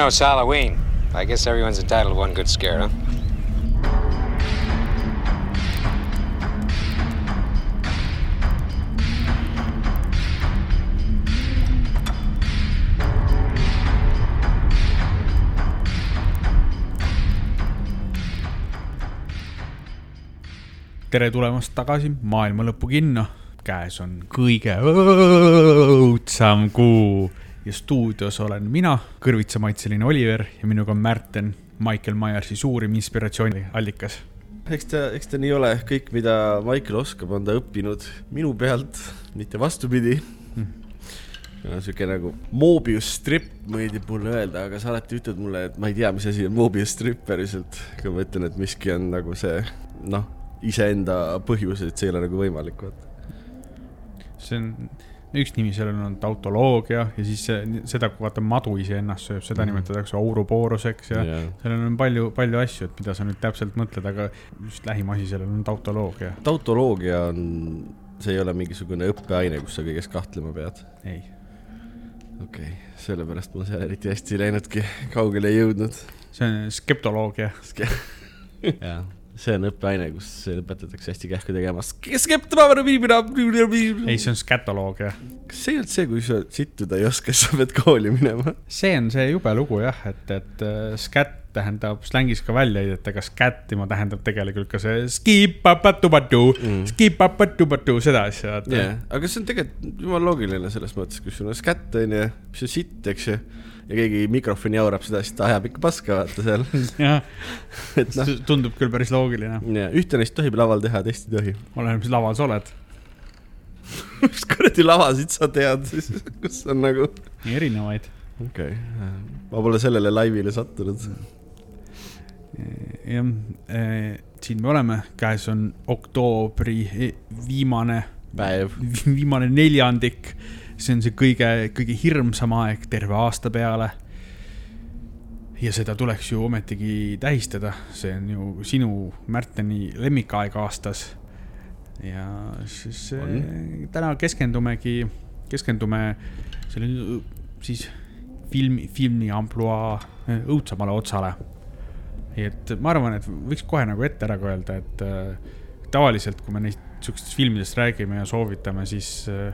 You know, it's Halloween. I guess everyone's entitled to one good scare, huh? tere tulemast tagasi Maailma Lõpu kinno. käes on kõige õudsam kuu ja stuudios olen mina, kõrvitsamaitseline Oliver ja minuga on Märten, Michael Myersi suurim inspiratsiooniallikas. eks ta, eks ta nii ole, kõik, mida Michael oskab, on ta õppinud minu pealt, mitte vastupidi mm.. sihuke nagu Mobius strip meeldib mulle öelda, aga sa alati ütled mulle, et ma ei tea, mis asi on Mobius strip päriselt. kui ma ütlen, et miski on nagu see, noh, iseenda põhjus, et see ei ole nagu võimalik, vaata see on, üks nimi sellel on tautoloogia ja siis see, seda, kui vaata madu iseennast sööb, seda mm -hmm. nimetatakse aurubooruseks ja yeah. sellel on palju, palju asju, et mida sa nüüd täpselt mõtled, aga just lähim asi sellel on tautoloogia. tautoloogia on, see ei ole mingisugune õppeaine, kus sa kõiges kahtlema pead? ei. okei okay., sellepärast ma seal eriti hästi ei läinudki, kaugele ei jõudnud. see on skeptoloogia Ske. jah see on õppeaine, kus õpetatakse hästi kähku tegema. ei, see on skatoloogia. kas see ei olnud see, kui sa sittuda ei oska, siis sa pead kooli minema? see on see jube lugu jah, et, et uh, scat tähendab slängis ka väljaheidet, aga scat'ima tähendab tegelikult ka see skipapatupatu mm., skipapatupatu, seda asja. jah, aga see on tegelikult jumala loogiline selles mõttes, kui sul on scat on ju, mis on sitt, eks ju ja keegi mikrofoni jaurab seda, siis ta ajab ikka paska, vaata seal. jah, et noh. tundub küll päris loogiline. ühte neist tohib laval teha, teist ei tohi. oleneb, mis laval sa oled mis kuradi lavasid sa tead siis, kus on nagu? erinevaid. okei okay., ma pole sellele laivile sattunud. jah, eh, siin me oleme, käes on oktoobri viimane päev, viimane neljandik see on see kõige, kõige hirmsam aeg terve aasta peale. ja seda tuleks ju ometigi tähistada, see on ju sinu, Märteni lemmikaeg aastas. ja siis on. Eh, täna keskendumegi, keskendume sellele siis filmi, filmi ampluaa eh, õudsemale otsale. et ma arvan, et võiks kohe nagu ette ära ka öelda, et äh, tavaliselt, kui me neist sihukestest filmidest räägime ja soovitame, siis äh,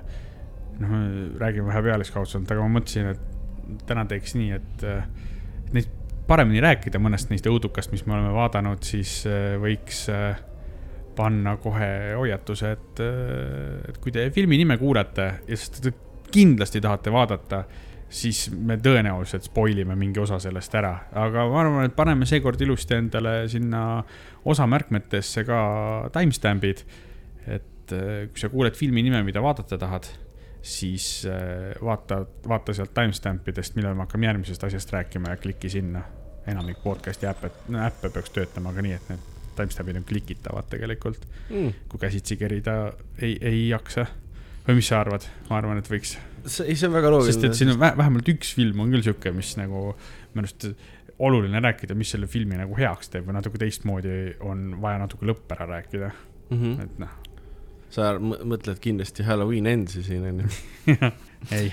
noh, räägime vähe pealiskaudselt, aga ma mõtlesin, et täna teeks nii, et, et neist paremini rääkida mõnest neist õudukast, mis me oleme vaadanud, siis äh, võiks äh, panna kohe hoiatuse, et, äh, et kui te filmi nime kuulete ja sest te kindlasti tahate vaadata, siis me tõenäoliselt spoil ime mingi osa sellest ära, aga ma arvan, et paneme seekord ilusti endale sinna osa märkmetesse ka timestamp'id. et kui sa kuuled filmi nime, mida vaadata tahad siis äh, vaata, vaata sealt timestamp idest, millal me hakkame järgmisest asjast rääkima ja kliki sinna. enamik podcast'i äppe, äppe peaks töötama ka nii, et need timestamp'id on klikitavad tegelikult mm.. kui käsitsi kerida ei, ei jaksa. või mis sa arvad? ma arvan, et võiks. ei, see on väga loogiline. sest et siin on vähemalt üks film on küll sihuke, mis nagu minu arust oluline rääkida, mis selle filmi nagu heaks teeb või natuke teistmoodi on vaja natuke lõpp ära rääkida mm. -hmm. et noh sa mõtled kindlasti Halloween Endsi siin onju ei.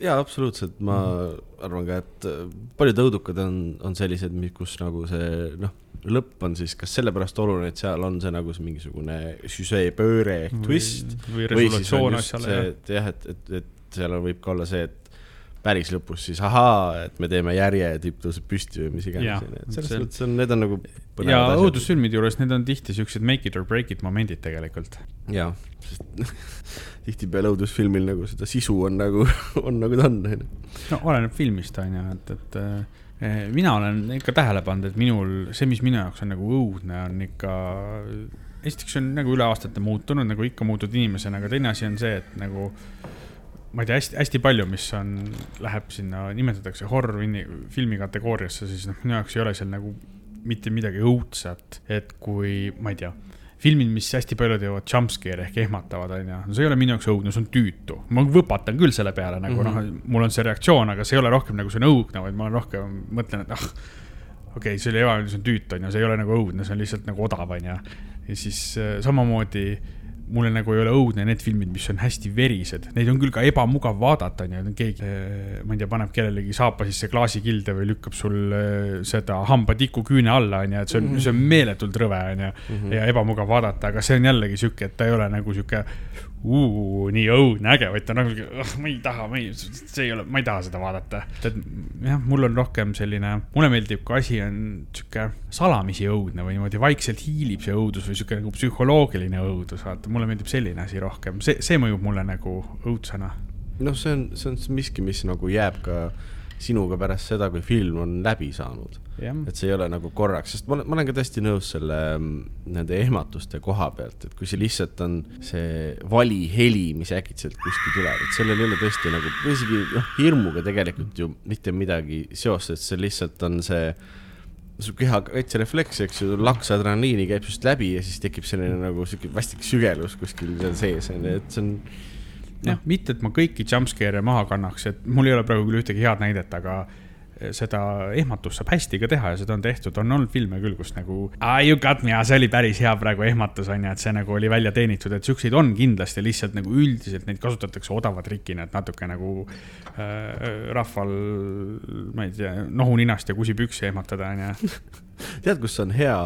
jaa, absoluutselt, ma mm. arvan ka, et äh, paljud õudukad on, on sellised, kus nagu see noh, lõpp on siis kas sellepärast oluline, et seal on see nagu see mingisugune süžeepööre ehk twist. või resolutsioon asjale. et jah, et, et, et seal võib ka olla see, et päris lõpus siis ahaa, et me teeme järje ja tipp tõuseb püsti või mis iganes. selles mõttes on, need on nagu. ja õudusfilmide juures need on tihti siuksed make it or break it momendid tegelikult. ja, sest tihtipeale õudusfilmil nagu seda sisu on nagu, on nagu ta on, no oleneb filmist, onju, et, et eh, mina olen ikka tähele pannud, et minul, see, mis minu jaoks on nagu õudne, on ikka esiteks on nagu üle aastate muutunud, nagu ikka muutud inimesena, aga teine asi on see, et nagu ma ei tea, hästi, hästi palju, mis on, läheb sinna, nimetatakse horror filmi kategooriasse, siis noh, minu jaoks ei ole seal nagu mitte midagi õudset, et kui, ma ei tea, filmid, mis hästi palju teevad jumpscare ehk ehmatavad, onju, no see ei ole minu jaoks õudne, see on tüütu. ma võpatan küll selle peale nagu mm -hmm. noh, mul on see reaktsioon, aga see ei ole rohkem nagu see on õudne, vaid ma rohkem mõtlen, et ah, okei okay,, see oli ebameeldiv, see on tüütu, onju, see ei ole nagu õudne, see on lihtsalt nagu odav, onju. ja siis äh, samamoodi mulle nagu ei ole õudne need filmid, mis on hästi verised, neid on küll ka ebamugav vaadata, onju, keegi, ma ei tea, paneb kellelegi saapa sisse klaasikilde või lükkab sul eh, seda hambatiku küüne alla, onju, et see on -hmm. see on meeletult rõve, onju, ja ebamugav vaadata, aga see on jällegi sihuke, et ta ei ole nagu sihuke uh, nii õudne, äge, vaid ta nagu, oh, ma ei taha, ma ei, see ei ole, ma ei taha seda vaadata. et jah, mul on rohkem selline, mulle meeldib, kui asi on sihuke salamisi õudne või niimoodi vaikselt hiilib see õudus või sihuke nagu psühholoogiline õudus, vaata, mulle meeldib selline asi rohkem, see, see mõjub mulle nagu õudsena. noh, see on, see on miski, mis nagu jääb ka sinuga pärast seda, kui film on läbi saanud. et see ei ole nagu korraks, sest ma olen, ma olen ka täiesti nõus selle, mm, nende ehmatuste koha pealt, et kui see lihtsalt on see vali heli, mis äkitselt kuskil tuleb, et sellel ei ole tõesti nagu, isegi noh, hirmuga tegelikult ju mitte midagi seost, et see lihtsalt on see su keha kaitserefleks, eks ju, laks adrenaliini käib sinust läbi ja siis tekib selline nagu sihuke vastik sügelus kuskil seal sees, on ju, et see on noh, mitte, et ma kõiki jumpscare'e maha kannaks, et mul ei ole praegu küll ühtegi head näidet, aga seda ehmatust saab hästi ka teha ja seda on tehtud, on olnud filme küll, kus nagu you got me, see oli päris hea praegu ehmatus on ju, et see nagu oli välja teenitud, et siukseid on kindlasti, lihtsalt nagu üldiselt neid kasutatakse odava trikina, et natuke nagu äh, rahval, ma ei tea, nohu ninast ja kusi püksi ehmatada on ju. tead, kus on hea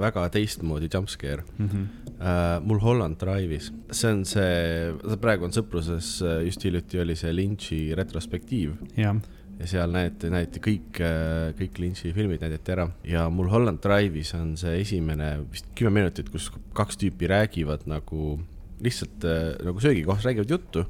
väga teistmoodi jumpscare mm? -hmm. Uh, mul Holland Drive'is, see on see, praegu on Sõpruses just hiljuti oli see Lynch'i retrospektiiv. jah ja seal näete, näete kõik, äh, kõik Lynch'i filmid näidati ära ja mul Holland Drive'is on see esimene vist kümme minutit, kus kaks tüüpi räägivad nagu lihtsalt äh, nagu söögikohas räägivad juttu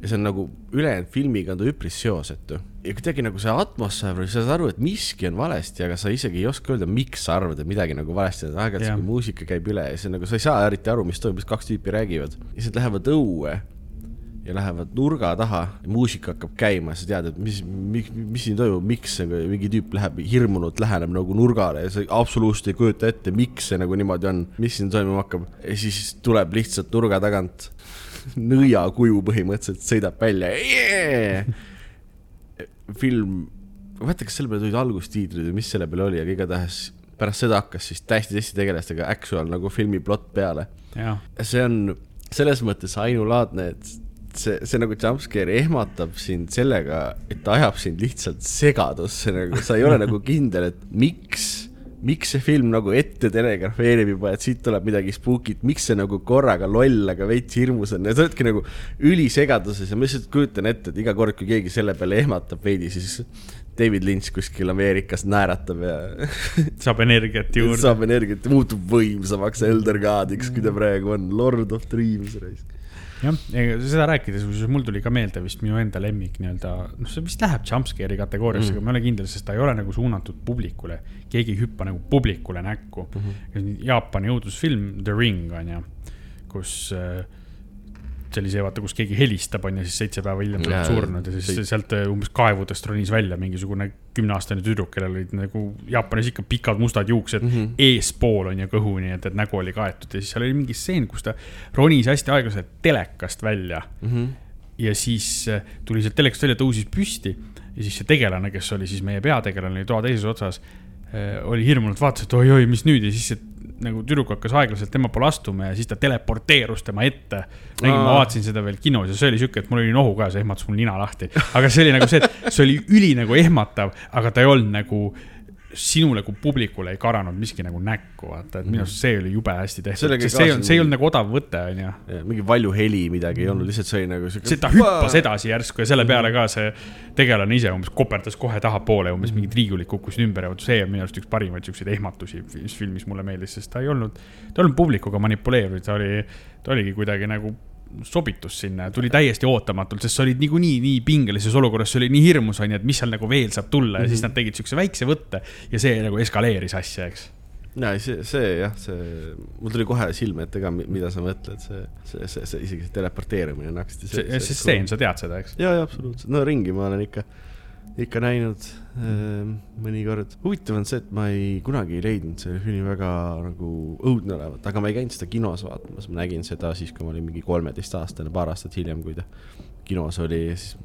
ja see on nagu ülejäänud filmiga on ta üpris seosetu. ja kuidagi nagu see atmosfäär, sa saad aru, et miski on valesti, aga sa isegi ei oska öelda, miks sa arvad, et midagi nagu valesti on, aeg-ajalt sihuke muusika käib üle ja see nagu, sa ei saa eriti aru, mis toimub, mis kaks tüüpi räägivad. ja siis nad lähevad õue ja lähevad nurga taha, muusika hakkab käima, sa tead, et mis, mis, mis siin toimub, miks mingi tüüp läheb hirmunult läheneb nagu nurgale ja sa absoluutselt ei kujuta ette, miks see nagu niimoodi on, mis siin toimuma hakkab. ja siis tuleb lihtsalt nurga tagant nõiakuju põhimõtteliselt sõidab välja yeah!. film, ma ei mäleta, kas selle peale tulid algustiitrid või mis selle peale oli, aga igatahes pärast seda hakkas siis täiesti teiste tegelastega actual nagu filmi plott peale. see on selles mõttes ainulaadne, et see, see nagu jumpscare ehmatab sind sellega, et ta ajab sind lihtsalt segadusse, nagu sa ei ole nagu kindel, et miks, miks see film nagu ette telegrafeerib juba, et siit tuleb midagi spookit, miks see nagu korraga loll, aga veits hirmus on. Ja sa oledki nagu ülisegaduses ja ma lihtsalt kujutan ette, et iga kord, kui keegi selle peale ehmatab veidi, siis David Lynch kuskil Ameerikas naeratab ja saab energiat juurde. saab energiat, muutub võimsamaks Elder Godiks, kui ta praegu on, Lord of Dreams jah, seda rääkides, kusjuures mul tuli ka meelde vist minu enda lemmik nii-öelda, noh, see vist läheb jumpscare'i kategooriasse mm, -hmm. aga ma ei ole kindel, sest ta ei ole nagu suunatud publikule. keegi ei hüppa nagu publikule näkku mm. -hmm. Jaapani õudusfilm The Ring on ju, kus äh, see, vaata, kus keegi helistab, on ju, siis seitse päeva hiljem oled surnud ja siis see... sealt äh, umbes kaevudest ronis välja mingisugune kümneaastane tüdruk, kellel olid nagu Jaapanis ikka pikad mustad juuksed mm -hmm. eespool on ju kõhuni, et, et nägu oli kaetud ja siis seal oli mingi stseen, kus ta ronis hästi aeglaselt telekast välja mm. -hmm. ja siis äh, tuli sealt telekast välja, tõusis püsti ja siis see tegelane, kes oli siis meie peategelane, oli toa teises otsas äh, oli hirmunult, vaatas, et oi-oi, mis nüüd ja siis see nagu tüdruk hakkas aeglaselt tema poole astuma ja siis ta teleporteerus tema ette. nägin, ma vaatasin seda veel kinos ja see oli siuke, et mul oli nohu ka, see ehmatas mul nina lahti. aga see oli nagu see, et see oli üli nagu ehmatav, aga ta ei olnud nagu sinule kui publikule ei karanud miski nagu näkku, vaata, et minu arust see oli jube hästi tehtud, sest see ei olnud, see ei olnud nagu odav võte, onju. mingi valjuheli midagi ei olnud, lihtsalt see oli nagu siuke. ta hüppas edasi järsku ja selle peale ka see tegelane ise umbes koperdas kohe tahapoole, umbes mingid riiulid kukkusid ümber ja vot see on minu arust üks parimaid siukseid ehmatusi, mis filmis mulle meeldis, sest ta ei olnud, ta ei olnud publikuga manipuleeriv, ta oli, ta oligi kuidagi nagu sobitus sinna ja tuli täiesti ootamatult, sest sa olid niikuinii nii pingelises olukorras, see oli nii hirmus, onju, et mis seal nagu veel saab tulla ja mm -hmm. siis mhm. nad tegid siukse väikse võtte ja see nagu eskaleeris asja, eks ja see, see jah, see, mul tuli kohe silme ette ka, mida sa mõtled, see, see, see, see isegi see teleporteerimine on hästi. see, see, see stseen, sa tead seda, eks? ja, ja absoluutselt, no ringi ma olen ikka ikka näinud äh, mõnikord. huvitav on see, et ma ei, kunagi ei leidnud selle filmi väga nagu õudne olevat, aga ma ei käinud seda kinos vaatamas, ma nägin seda siis, kui ma olin mingi kolmeteistaastane, paar aastat hiljem, kui ta kinos oli ja siis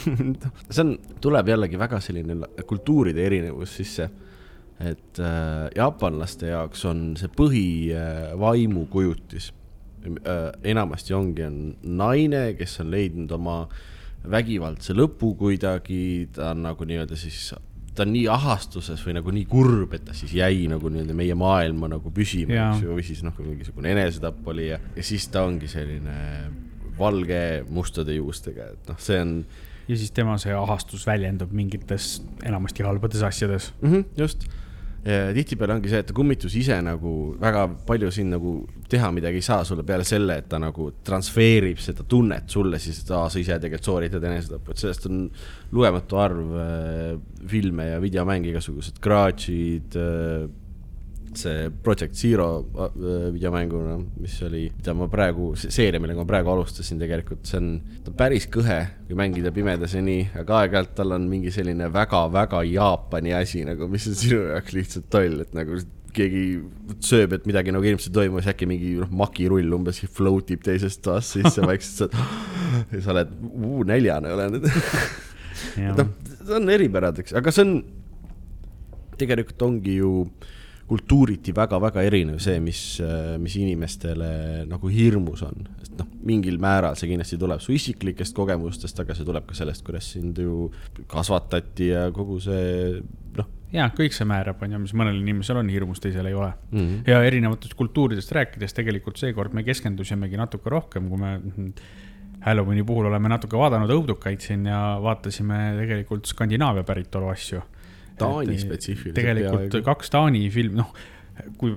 see on, tuleb jällegi väga selline kultuuride erinevus sisse. et äh, jaapanlaste jaoks on see põhivaimukujutis äh, äh, enamasti ongi, on naine, kes on leidnud oma vägivaldse lõpu kuidagi, ta on nagu nii-öelda siis, ta on nii ahastuses või nagu nii kurb, et ta siis jäi nagu nii-öelda meie maailma nagu püsima, eks ju, või siis noh, mingisugune enesetapp oli ja, ja siis ta ongi selline valge mustade juustega, et noh, see on ja siis tema see ahastus väljendub mingites enamasti halbades asjades. mm. -hmm, just. Tihtipeale ongi see, et kummitus ise nagu väga palju siin nagu teha midagi ei saa sulle peale selle, et ta nagu transfeerib seda tunnet sulle siis, et aa, sa ise tegelikult sooritad enesetappu, et sellest on lugematu arv äh, filme ja videomänge, igasugused Garage'id äh,, see Project Zero äh, videomänguna, mis oli, mida ma praegu, seeria, millega ma praegu alustasin tegelikult, see on, ta on päris kõhe, kui mängida pimedas ja nii, aga aeg-ajalt tal on mingi selline väga-väga Jaapani asi nagu, mis on sinu jaoks lihtsalt toll, et nagu keegi sööb, et midagi nagu hirmsasti toimub, siis äkki mingi noh, makirull umbes float ib teisest toast sisse vaikselt, sa oled, näljane olen. Noh, see on eripäradeks, aga see on, tegelikult ongi ju kultuuriti väga-väga erinev see, mis, mis inimestele nagu hirmus on, sest noh, mingil määral see kindlasti tuleb su isiklikest kogemustest, aga see tuleb ka sellest, kuidas sind ju kasvatati ja kogu see noh ja kõik see määrab, on ju, mis mõnel inimesel on hirmus, teisel ei ole mm -hmm. ja erinevatest kultuuridest rääkides tegelikult seekord me keskendusimegi natuke rohkem, kui me Halloweeni puhul oleme natuke vaadanud õudukaid siin ja vaatasime tegelikult Skandinaavia päritolu asju. Taani spetsiifiliselt tegelikult peaaegu. kaks Taani film, noh, kui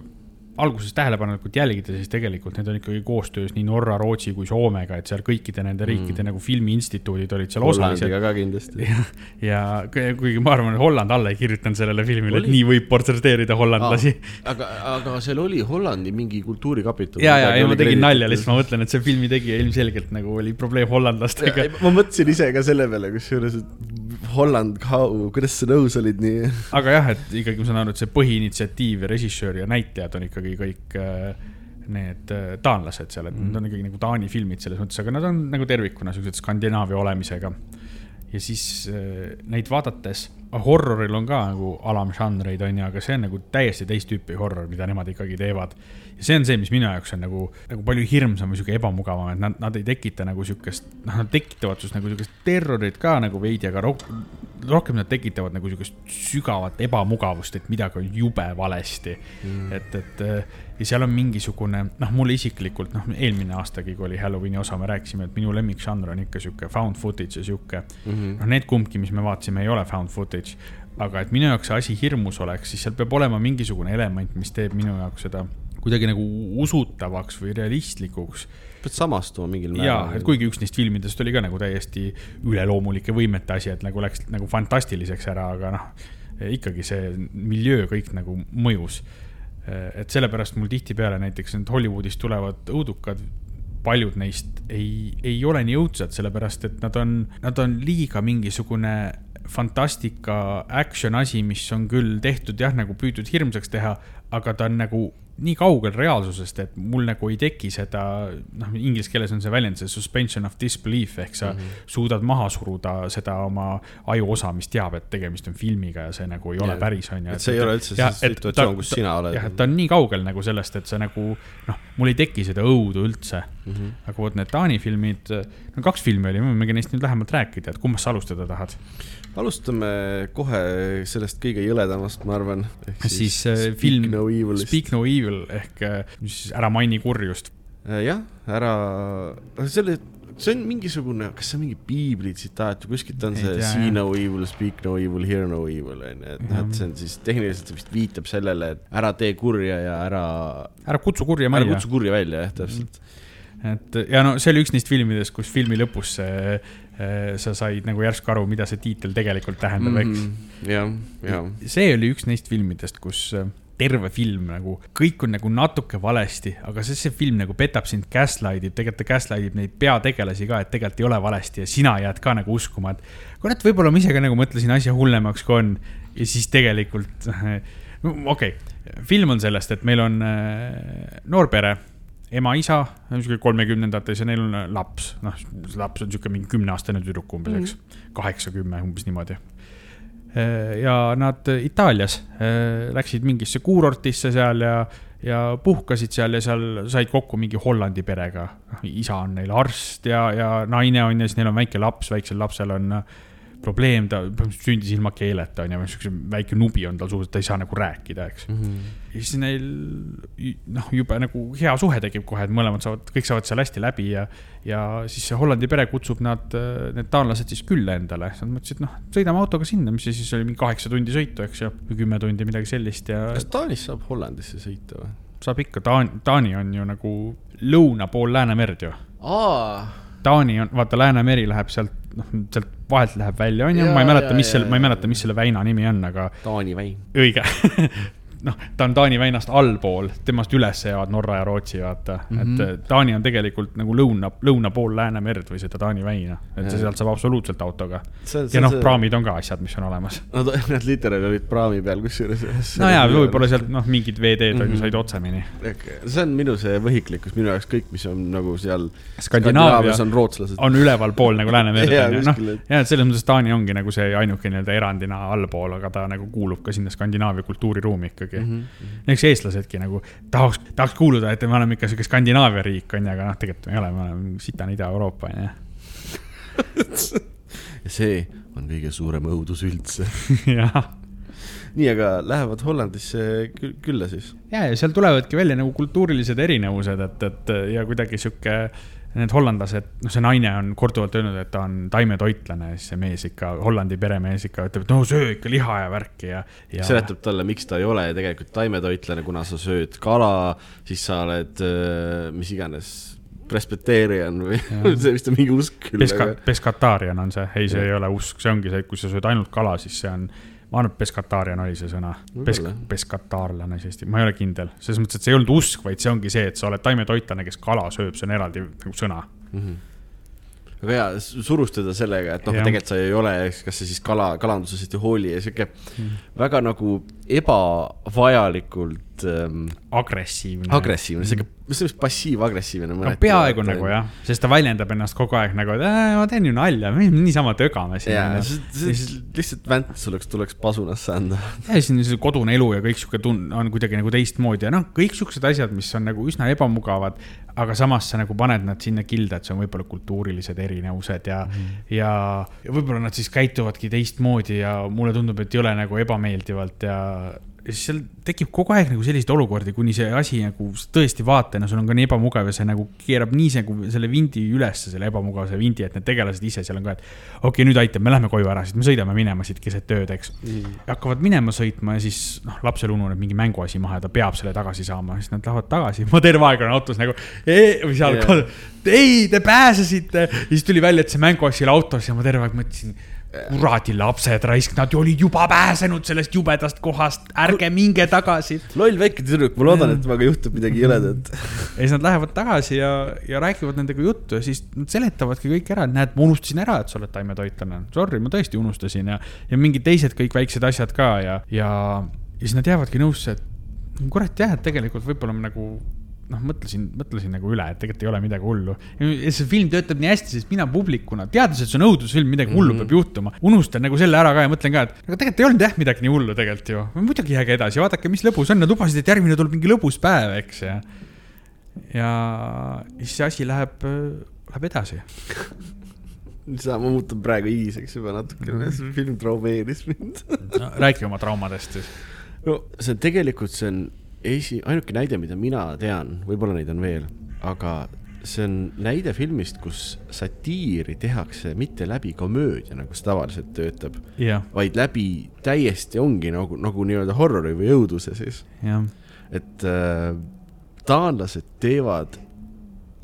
alguses tähelepanelikult jälgida, siis tegelikult need on ikkagi koostöös nii Norra, Rootsi kui Soomega, et seal kõikide nende riikide mm. nagu filmiinstituudid olid seal osalised Hollandiga ka kindlasti. ja, ja ku- kuigi ma arvan, et Holland alla ei kirjutanud sellele filmile, et nii võib portreteerida hollandlasi. aga, aga seal oli Hollandi mingi kultuurikapital. ja, ja, ja ma tegin nalja, lihtsalt ma mõtlen, et see filmi tegija ilmselgelt nagu oli probleem hollandlastega. ma mõtlesin ise ka selle peale, kusjuures, et Holland, kuidas sa nõus olid nii? aga jah, et ikkagi ma saan aru, et see põhiinitsiatiiv ja režissöör ja näitlejad on ikkagi kõik äh, need äh, taanlased seal, et need on ikkagi nagu Taani filmid selles mõttes, aga nad on nagu tervikuna siuksed Skandinaavia olemisega. ja siis äh, neid vaadates, horroril on ka nagu alamžanreid, on ju, aga see on nagu täiesti teist tüüpi horror, mida nemad ikkagi teevad. Ja see on see, mis minu jaoks on nagu, nagu palju hirmsam või sihuke ebamugavam, et nad, nad ei tekita nagu siukest, noh, nad tekitavad sinust nagu siukest terrorit ka nagu veidi, aga rohkem, rohkem nad tekitavad nagu siukest sügavat ebamugavust, et midagi on jube valesti mm.. et, et äh, ja seal on mingisugune, noh, mulle isiklikult, noh, eelmine aastagi, kui oli Halloweeni osa, me rääkisime, et minu lemmikžanr on ikka sihuke found footage ja sihuke mm. -hmm. noh, need kumbki, mis me vaatasime, ei ole found footage. aga et minu jaoks see asi hirmus oleks, siis seal peab olema mingisugune element, mis teeb minu jaoks seda kuidagi nagu usutavaks või realistlikuks pead samastuma mingil ja, et kuigi üks neist filmidest oli ka nagu täiesti üleloomulike võimete asi, et nagu läks nagu fantastiliseks ära, aga noh, ikkagi see miljöö kõik nagu mõjus. et sellepärast mul tihtipeale näiteks need Hollywoodist tulevad õudukad, paljud neist ei, ei ole nii õudsad, sellepärast et nad on, nad on liiga mingisugune fantastika action asi, mis on küll tehtud jah, nagu püütud hirmsaks teha, aga ta on nagu nii kaugel reaalsusest, et mul nagu ei teki seda, noh, inglise keeles on see väljend, see suspension of disbelief ehk sa mm -hmm. suudad maha suruda seda oma ajuosa, mis teab, et tegemist on filmiga ja see nagu ei ole Jah. päris, on ju. et see ei ole üldse see situatsioon, kus sina oled. jah, et ta on nii kaugel nagu sellest, et sa nagu noh, mul ei teki seda õudu üldse mm. -hmm. aga vot need Taani filmid, no kaks filmi oli, me võimegi neist nüüd lähemalt rääkida, et kummast sa alustada tahad? Alustame kohe sellest kõige jõledamast, ma arvan. siis äh, film no Evilist. Speak no evil ehk äh, siis ära maini kurjust. Äh, jah, ära, selle, see on mingisugune, kas see on mingi piibli tsitaat või kuskilt on see tea, see no evil, speak no evil, hear no evil on ju, et noh, et see on siis tehniliselt see vist viitab sellele, et ära tee kurja ja ära, ära kutsu kurja ära majja kutsu. kurja välja jah, täpselt. et ja no see oli üks neist filmidest, kus filmi lõpus see, sa said nagu järsku aru, mida see tiitel tegelikult tähendab, eks. Mhm. jah, jah. see oli üks neist filmidest, kus äh, terve film nagu, kõik on nagu natuke valesti, aga see, see film nagu petab sind, gaslight ib, tegelikult ta gaslight ib neid peategelasi ka, et tegelikult ei ole valesti ja sina jääd ka nagu uskuma, et kurat, võib-olla ma ise ka nagu mõtlesin asja hullemaks, kui on. ja siis tegelikult, okei okay., film on sellest, et meil on äh, noor pere, ema-isa, niisugune kolmekümnendates ja neil on äh, laps, noh, laps on niisugune mingi kümneaastane tüdruk umbes, eks, kaheksa-kümme umbes niimoodi. Ja nad Itaalias äh, läksid mingisse kuurortisse seal ja, ja puhkasid seal ja seal said kokku mingi Hollandi perega. isa on neil arst ja, ja naine on ja siis neil on väike laps, väiksel lapsel on äh, probleem, ta sündis ilma keeleta, onju, siukse väike nubi on tal suus, ta ei saa nagu rääkida, eks mm. -hmm. ja siis neil noh, jube nagu hea suhe tekib kohe, et mõlemad saavad, kõik saavad seal hästi läbi ja, ja siis see Hollandi pere kutsub nad, need taanlased siis külla endale. Nad mõtlesid, noh, sõidame autoga sinna, mis see siis oli, mingi kaheksa tundi sõitu, eks ju, või kümme tundi, midagi sellist ja. kas Taanis saab Hollandisse sõita või? saab ikka, Taani, Taani on ju nagu lõuna pool Läänemerd ju. aa Taani on, vaata, Läänemeri läheb sealt, noh, sealt vahelt läheb välja, onju, ma ei mäleta, mis selle, ma ei mäleta, mis selle väina nimi on, aga. Taani väin. õige noh, ta on Taani väinast allpool, temast üles jäävad Norra ja Rootsi, vaata mm. -hmm. et mhm. Taani on tegelikult nagu lõuna, lõuna pool Läänemerd või seda Taani väina. et ja. sealt saab absoluutselt autoga. ja noh, praamid on ka asjad, mis on olemas. Nad, nad literaali olid praami peal kusjuures. no jaa, võib-olla sealt noh, mingid veeteed mm -hmm. said otsemini. see on minu see võhiklikkus, minu jaoks kõik, mis on nagu seal. Skandinaavias on rootslased. on ülevalpool nagu Läänemerd on ju, noh. ja, et selles mõttes Taani ongi nagu see ainuke nii-öelda erandina allpool, aga ta nagu kuulub ka sinna Skandinaavia kultuuriruumi ikkagi ikkagi mm. -hmm. eks eestlasedki nagu tahaks, tahaks kuuluda, et me oleme ikka sihuke Skandinaavia riik, on ju, aga noh, tegelikult me ei ole, me oleme sitane Ida-Euroopa, on ju. see on kõige suurem õudus üldse jah nii, aga lähevad Hollandisse külla siis? ja, ja seal tulevadki välja nagu kultuurilised erinevused, et, et ja kuidagi sihuke need hollandlased, noh, see naine on korduvalt öelnud, et ta on taimetoitlane, siis see mees ikka, Hollandi peremees ikka ütleb, et no söö ikka liha ja värki ja, ja.... seletab talle, miks ta ei ole tegelikult taimetoitlane, kuna sa sööd kala, siis sa oled äh, mis iganes presbyterian või see vist on mingi usk küll Peska,. Peskatarian on see, ei, see ja. ei ole usk, see ongi see, et kui sa sööd ainult kala, siis see on ma arvan, et peskataarian oli see sõna. Pesk-, peskataarlane siis eesti, ma ei ole kindel, selles mõttes, et see ei olnud usk, vaid see ongi see, et sa oled taimetoitlane, kes kala sööb, see on eraldi nagu sõna mm. -hmm väga hea, surustada sellega, et noh, tegelikult sa ei ole, kas sa siis kala, kalandusest ei hooli ja sihuke mm. väga nagu ebavajalikult ähm,. agressiivne. agressiivne, sihuke see on passiiv-agressiivne. no peaaegu nagu jah, sest ta väljendab ennast kogu aeg nagu, et ma teen ju nalja, niisama tögame siin. jaa, lihtsalt vänt tuleks, tuleks pasunasse anda. ja siis on see kodune elu ja kõik sihuke tun-, on kuidagi nagu teistmoodi ja noh, kõik siuksed asjad, mis on nagu üsna ebamugavad. aga samas sa nagu paned nad sinna kilda, et see on võib-olla kultuurilised erinevused ja mm, -hmm. ja, ja võib-olla nad siis käituvadki teistmoodi ja mulle tundub, et ei ole nagu ebameeldivalt ja seal tekib kogu aeg nagu selliseid olukordi, kuni see asi nagu tõesti vaatena, sul on ka nii ebamugav ja see nagu keerab nii nagu selle vindi ülesse, selle ebamugavuse vindi, et need tegelased ise seal on ka, et. okei okay,, nüüd aitab, me lähme koju ära, siis me sõidame minema siit keset ööd, eks mm.. hakkavad minema sõitma ja siis noh, lapsel ununeb mingi mänguasi maha ja ta peab selle tagasi saama, siis nad lähevad tagasi, ma terve aeg olen autos nagu. või seal yeah., ei, te pääsesite ja siis tuli välja, et see mänguasi oli autos ja ma terve aeg mõtlesin kuradi lapsed raisk, nad olid juba pääsenud sellest jubedast kohast, ärge minge tagasi. loll väike tüdruk, ma loodan, et temaga juhtub midagi jõledat. ja siis nad lähevad tagasi ja, ja räägivad nendega juttu ja siis nad seletavadki kõik ära, et näed, ma unustasin ära, et sa oled taimetoitlane. Sorry, ma tõesti unustasin ja, ja mingid teised kõik väiksed asjad ka ja, ja, ja siis nad jäävadki nõusse, et kurat jah, et tegelikult võib-olla me nagu noh, mõtlesin, mõtlesin nagu üle, et tegelikult ei ole midagi hullu. ja see film töötab nii hästi, sest mina publikuna, teades, et see on õudusfilm, midagi hullu mm -hmm. peab juhtuma, unustan nagu selle ära ka ja mõtlen ka, et aga tegelikult ei olnud jah midagi nii hullu tegelikult ju. muidugi jääge edasi, vaadake, mis lõbus on, nad lubasid, et järgmine tuleb mingi lõbus päev, eks ja. ja siis see asi läheb, läheb edasi sa, ma muutun praegu hiiseks juba natukene, see film traumeeris mind no, räägi oma traumadest siis. no see on tegelikult, see on esi, ainuke näide, mida mina tean, võib-olla neid on veel, aga see on näide filmist, kus satiiri tehakse mitte läbi komöödia, nagu see tavaliselt töötab yeah., vaid läbi täiesti ongi nagu, nagu nii-öelda horrori või õuduse siis yeah.. et äh, taanlased teevad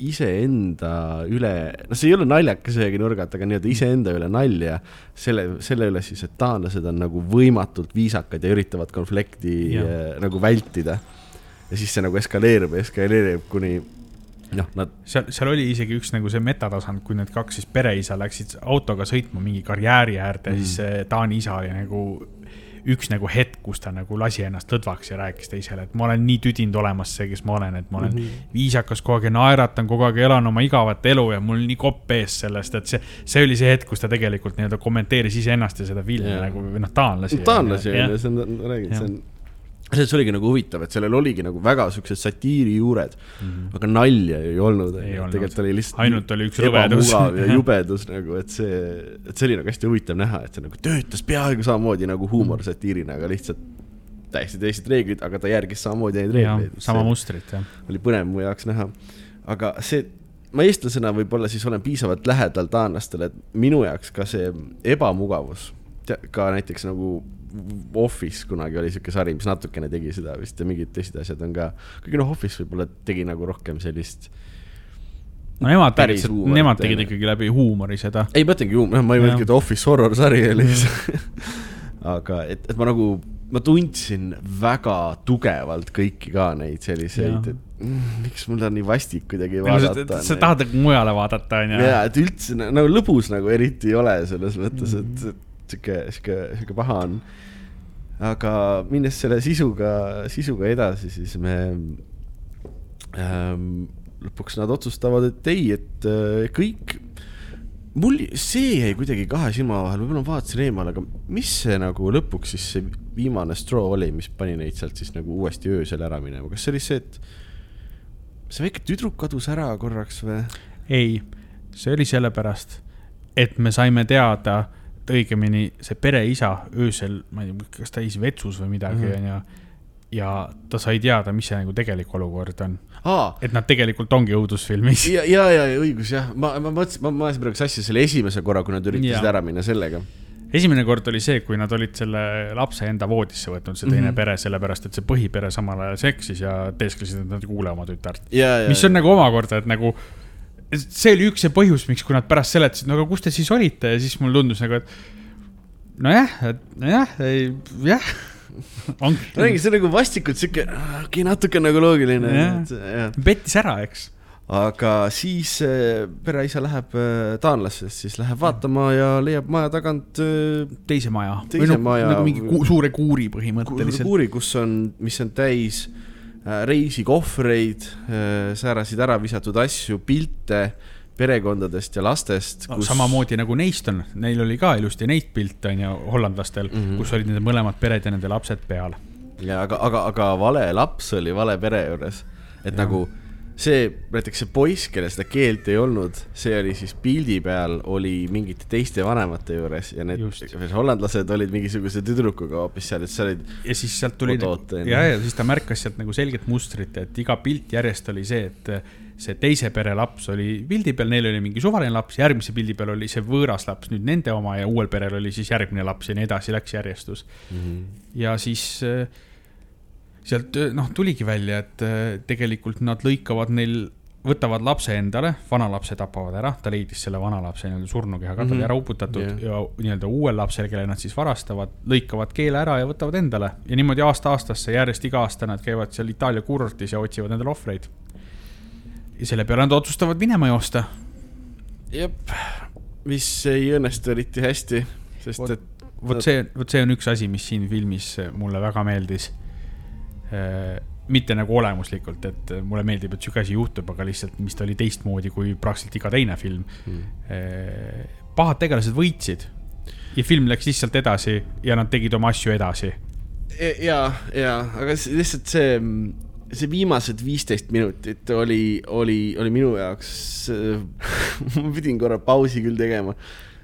iseenda üle, noh, see ei ole naljakas ühegi nurga alt, aga nii-öelda iseenda üle nalja. selle, selle üle siis, et taanlased on nagu võimatult viisakad ja üritavad konflikti äh, nagu vältida. ja siis see nagu eskaleerub ja eskaleerib kuni noh, nad. seal, seal oli isegi üks nagu see metatasand, kui need kaks siis pereisa läksid autoga sõitma mingi karjääri äärde mm., siis Taani isa oli nagu üks nagu hetk, kus ta nagu lasi ennast lõdvaks ja rääkis teisele, et ma olen nii tüdinud olemas see, kes ma olen, et ma olen mm -hmm. viisakas kogu aeg ja naeratan kogu aeg, elan oma igavat elu ja mul nii kopp ees sellest, et see, see oli see hetk, kus ta tegelikult nii-öelda kommenteeris iseennast ja seda filmi yeah. nagu või noh, taanlasi. taanlasi on ju, see on, räägin, see on selles oligi nagu huvitav, et sellel oligi nagu väga siuksed satiiri juured mm, -hmm. aga nalja ei olnud, Mhm. Tegelikult oli lihtsalt Ainult oli üks rõvedus. ja jubedus nagu, et see, et see oli nagu hästi huvitav näha, et see nagu töötas peaaegu samamoodi nagu Mhm. huumor satiirina, aga lihtsalt täiesti teised reeglid, aga ta järgis samamoodi neid reegleid. sama mustrit jah. oli põnev mu jaoks näha. aga see, ma eestlasena võib-olla siis olen piisavalt lähedal taanlastele, et minu jaoks ka see ebamugavus, ka näiteks nagu Office kunagi oli siuke sari, mis natukene tegi seda vist ja mingid teised asjad on ka, kuigi noh, Office võib-olla tegi nagu rohkem sellist no nemad tegid, nemad tegid ikkagi läbi huumori seda. ei mõtlengi ju, noh, ma ei Jah. mõelnud, et Office horror sari oli aga et, et ma nagu, ma tundsin väga tugevalt kõiki ka neid selliseid et mm, miks mul on nii vastik kuidagi vaadata. sa tahad nagu mujale vaadata, onju. ja, et üldse na- nagu lõbus nagu eriti ei ole selles mõttes, Mhm. et, et sihuke, sihuke, sihuke paha on. aga minnes selle sisuga, sisuga edasi, siis me ähm, lõpuks nad otsustavad, et ei, et äh, kõik, mul see jäi kuidagi kahe silma vahel, võib-olla ma vaatasin eemale, aga mis see nagu lõpuks siis see viimane straw oli, mis pani neid sealt siis nagu uuesti öösel ära minema, kas see oli see, et see väike tüdruk kadus ära korraks või? ei, see oli sellepärast, et me saime teada, õigemini see pereisa öösel, ma ei tea, kas ta käis vetsus või midagi, Mhm. onju. ja ta sai teada, mis see nagu tegelik olukord on, aa, et nad tegelikult ongi õudusfilmis. ja, ja, ja ja õigus jah, ma, ma mõtlesin, ma, ma ajasin praegu sassi selle esimese korra, kui nad üritasid Jaa. ära minna sellega. esimene kord oli see, kui nad olid selle lapse enda voodisse võtnud, see teine mm. -hmm. pere, sellepärast et see põhipere samal ajal seksis ja teesklesid, et nad ei kuule oma tütart. ja, ja, mis on nagu omakorda, et nagu see oli üks see põhjus, miks, kui nad pärast seletasid, no aga kus te siis olite ja siis mulle tundus nagu, et nojah, et nojah, jah. räägi, see on nagu vastikult siuke, okei, natuke nagu loogiline pettis ära, eks. aga siis äh, pereisa läheb äh, taanlassest, siis läheb vaatama ja leiab maja tagant äh, teise maja. Teise maja- nagu mingi ku, suure kuuri põhimõtteliselt. kuuri, kus on, mis on täis äh, reisikohvreid äh,, sääraseid ära visatud asju, pilte perekondadest ja lastest No, samamoodi nagu neist on, neil oli ka ilusti neid pilte on ju hollandlastel mm. -hmm. kus olid nende mõlemad pered ja nende lapsed peal. ja aga, aga, aga vale laps oli vale pere juures, et ja. nagu see, näiteks see poiss, kellel seda keelt ei olnud, see oli siis pildi peal oli mingite teiste vanemate juures ja need hollandlased olid mingisuguse tüdrukuga hoopis seal, et sa olid ja siis sealt tuli onju. ja, ja siis ta märkas sealt nagu selget mustrit, et iga pilt järjest oli see, et see teise pere laps oli pildi peal, neil oli mingi suvaline laps, järgmise pildi peal oli see võõras laps, nüüd nende oma ja uuel perel oli siis järgmine laps ja nii edasi läks järjestus. mm. -hmm. ja siis äh, sealt äh, noh, tuligi välja, et äh, tegelikult nad lõikavad neil, võtavad lapse endale, vanalapse tapavad ära, ta leidis selle vanalapse nii-öelda surnukeha, ka ta oli Mhm. ära uputatud Jah. ja nii-öelda uuel lapsel, kelle nad siis varastavad, lõikavad keele ära ja võtavad endale ja niimoodi aasta-aastasse järjest iga aasta nad käivad seal Itaalia kuurortis ja otsivad endale ohvreid. ja selle peale nad otsustavad minema joosta. jep, mis ei õnnestu eriti hästi, sest Vot- et vot see, vot see on üks asi, mis siin filmis mulle väga meeldis. Mitte nagu olemuslikult, et mulle meeldib, et sihuke asi juhtub, aga lihtsalt, mis ta oli teistmoodi kui praktiliselt iga teine film. mm. pahad tegelased võitsid ja film läks lihtsalt edasi ja nad tegid oma asju edasi. ja, ja, aga lihtsalt see, see viimased viisteist minutit oli, oli, oli minu jaoks, ma pidin korra pausi küll tegema,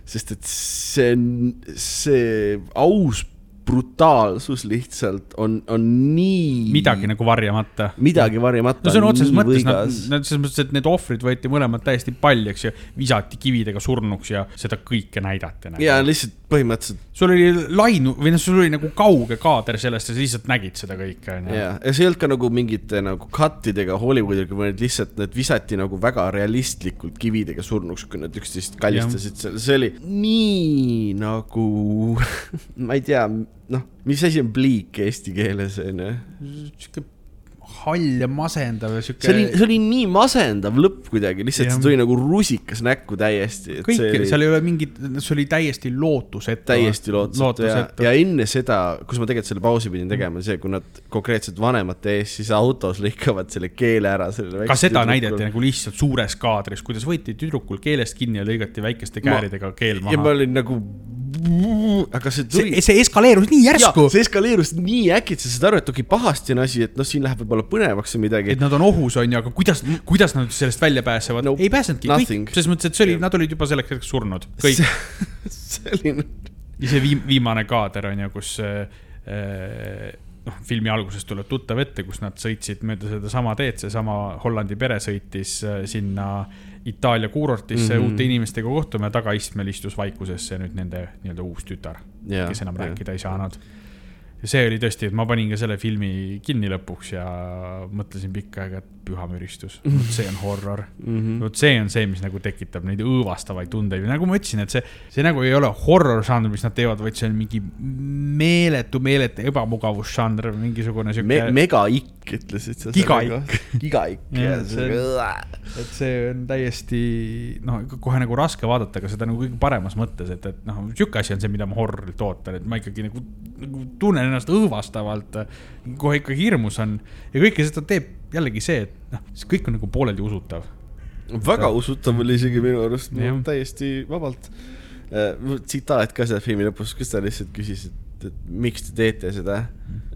sest et see, see aus brutaalsus lihtsalt on, on nii. midagi nagu varjamata. midagi varjamata. no sõna otseses mõttes, nad, nad selles mõttes, et need ohvrid võeti mõlemad täiesti paljaks ja visati kividega surnuks ja seda kõike näidati nagu.. ja lihtsalt põhimõtteliselt sul oli lainu või noh, sul oli nagu kauge kaader sellest ja sa lihtsalt nägid seda kõike onju. ja, ja see ei olnud ka nagu mingite nagu cut idega Hollywoodiga, vaid lihtsalt need visati nagu väga realistlikult kividega surnuks, kui nad üksteist kallistasid seal, see oli nii nagu, ma ei tea, noh, mis asi on pliik eesti keeles onju. sihuke hall ja masendav ja sihuke. see oli, see oli nii masendav lõpp kuidagi, lihtsalt Jah. see tuli nagu rusikas näkku täiesti. kõik, oli... seal ei ole mingit, see oli täiesti lootusetu. täiesti lootusetu ja, lootusetu ja enne seda, kus ma tegelikult selle pausi pidin tegema, see, kui nad konkreetselt vanemate ees siis autos lõikavad selle keele ära ka seda näidati nagu lihtsalt suures kaadris, kuidas võeti tüdrukul keelest kinni ja lõigati väikeste kääridega keel ja ma maha. olin nagu aga see see tuli,. see eskaleerus nii järsku, see eskaleerus nii äkki, et sa saad aru, et okei pahasti on asi, et noh, siin läheb võib-olla põnevaks või midagi et. nad on ohus, onju, aga kuidas, kuidas nad sellest välja pääsevad No ei pääsenudki, kõik, selles mõttes, et see oli nad olid juba selleks hetkeks surnud, kõik. selline, ja see viim-, viimane kaader on ju, kus äh, noh, filmi alguses tuleb tuttav ette, kus nad sõitsid mööda sedasama teed, seesama Hollandi pere sõitis äh, sinna Itaalia kuurortisse mm. -hmm. uute inimestega kohtuma ja tagaistmel istus vaikusesse nüüd nende nii-öelda uus tütar, Jaa, kes enam jaa. rääkida ei saanud. ja see oli tõesti, et ma panin ka selle filmi kinni lõpuks ja mõtlesin pikka aega, et püha müristus, vot see on horror Mhm. vot see on see, mis nagu tekitab neid õõvastavaid tundeid ja nagu ma ütlesin, et see, see nagu ei ole horror žanr, mis nad teevad, vaid see on mingi meeletu, meeletu ebamugavusžanr, mingisugune Me, sihuke, megaikk ütlesid sa. Gigaikk.. gigaikk, Jah, et see on täiesti noh, kohe nagu raske vaadata, aga seda nagu kõige paremas mõttes, et, et noh, sihuke asi on see, mida ma horrorilt ootan, et ma ikkagi nagu, nagu tunnen ennast õõvastavalt, kohe ikka hirmus on ja kõike seda teeb jällegi see, et noh, see kõik on nagu pooleldi usutav väga usutav oli isegi minu arust, täiesti vabalt. tsitaat ka seal filmi lõpus, kus ta lihtsalt küsis, et, et miks te teete seda.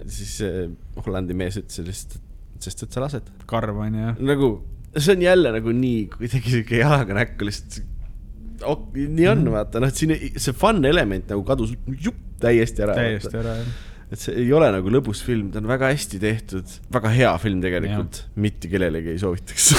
siis see Hollandi mees ütles lihtsalt, et sest et sa lased. karv on ju. nagu, see on jälle nagu nii kuidagi sihuke jalaga näkku lihtsalt. nii on, vaata noh, siin see fun element nagu kadus jupp täiesti ära. täiesti ära jah et see ei ole nagu lõbus film, ta on väga hästi tehtud, väga hea film tegelikult, mitte kellelegi ei soovitaks.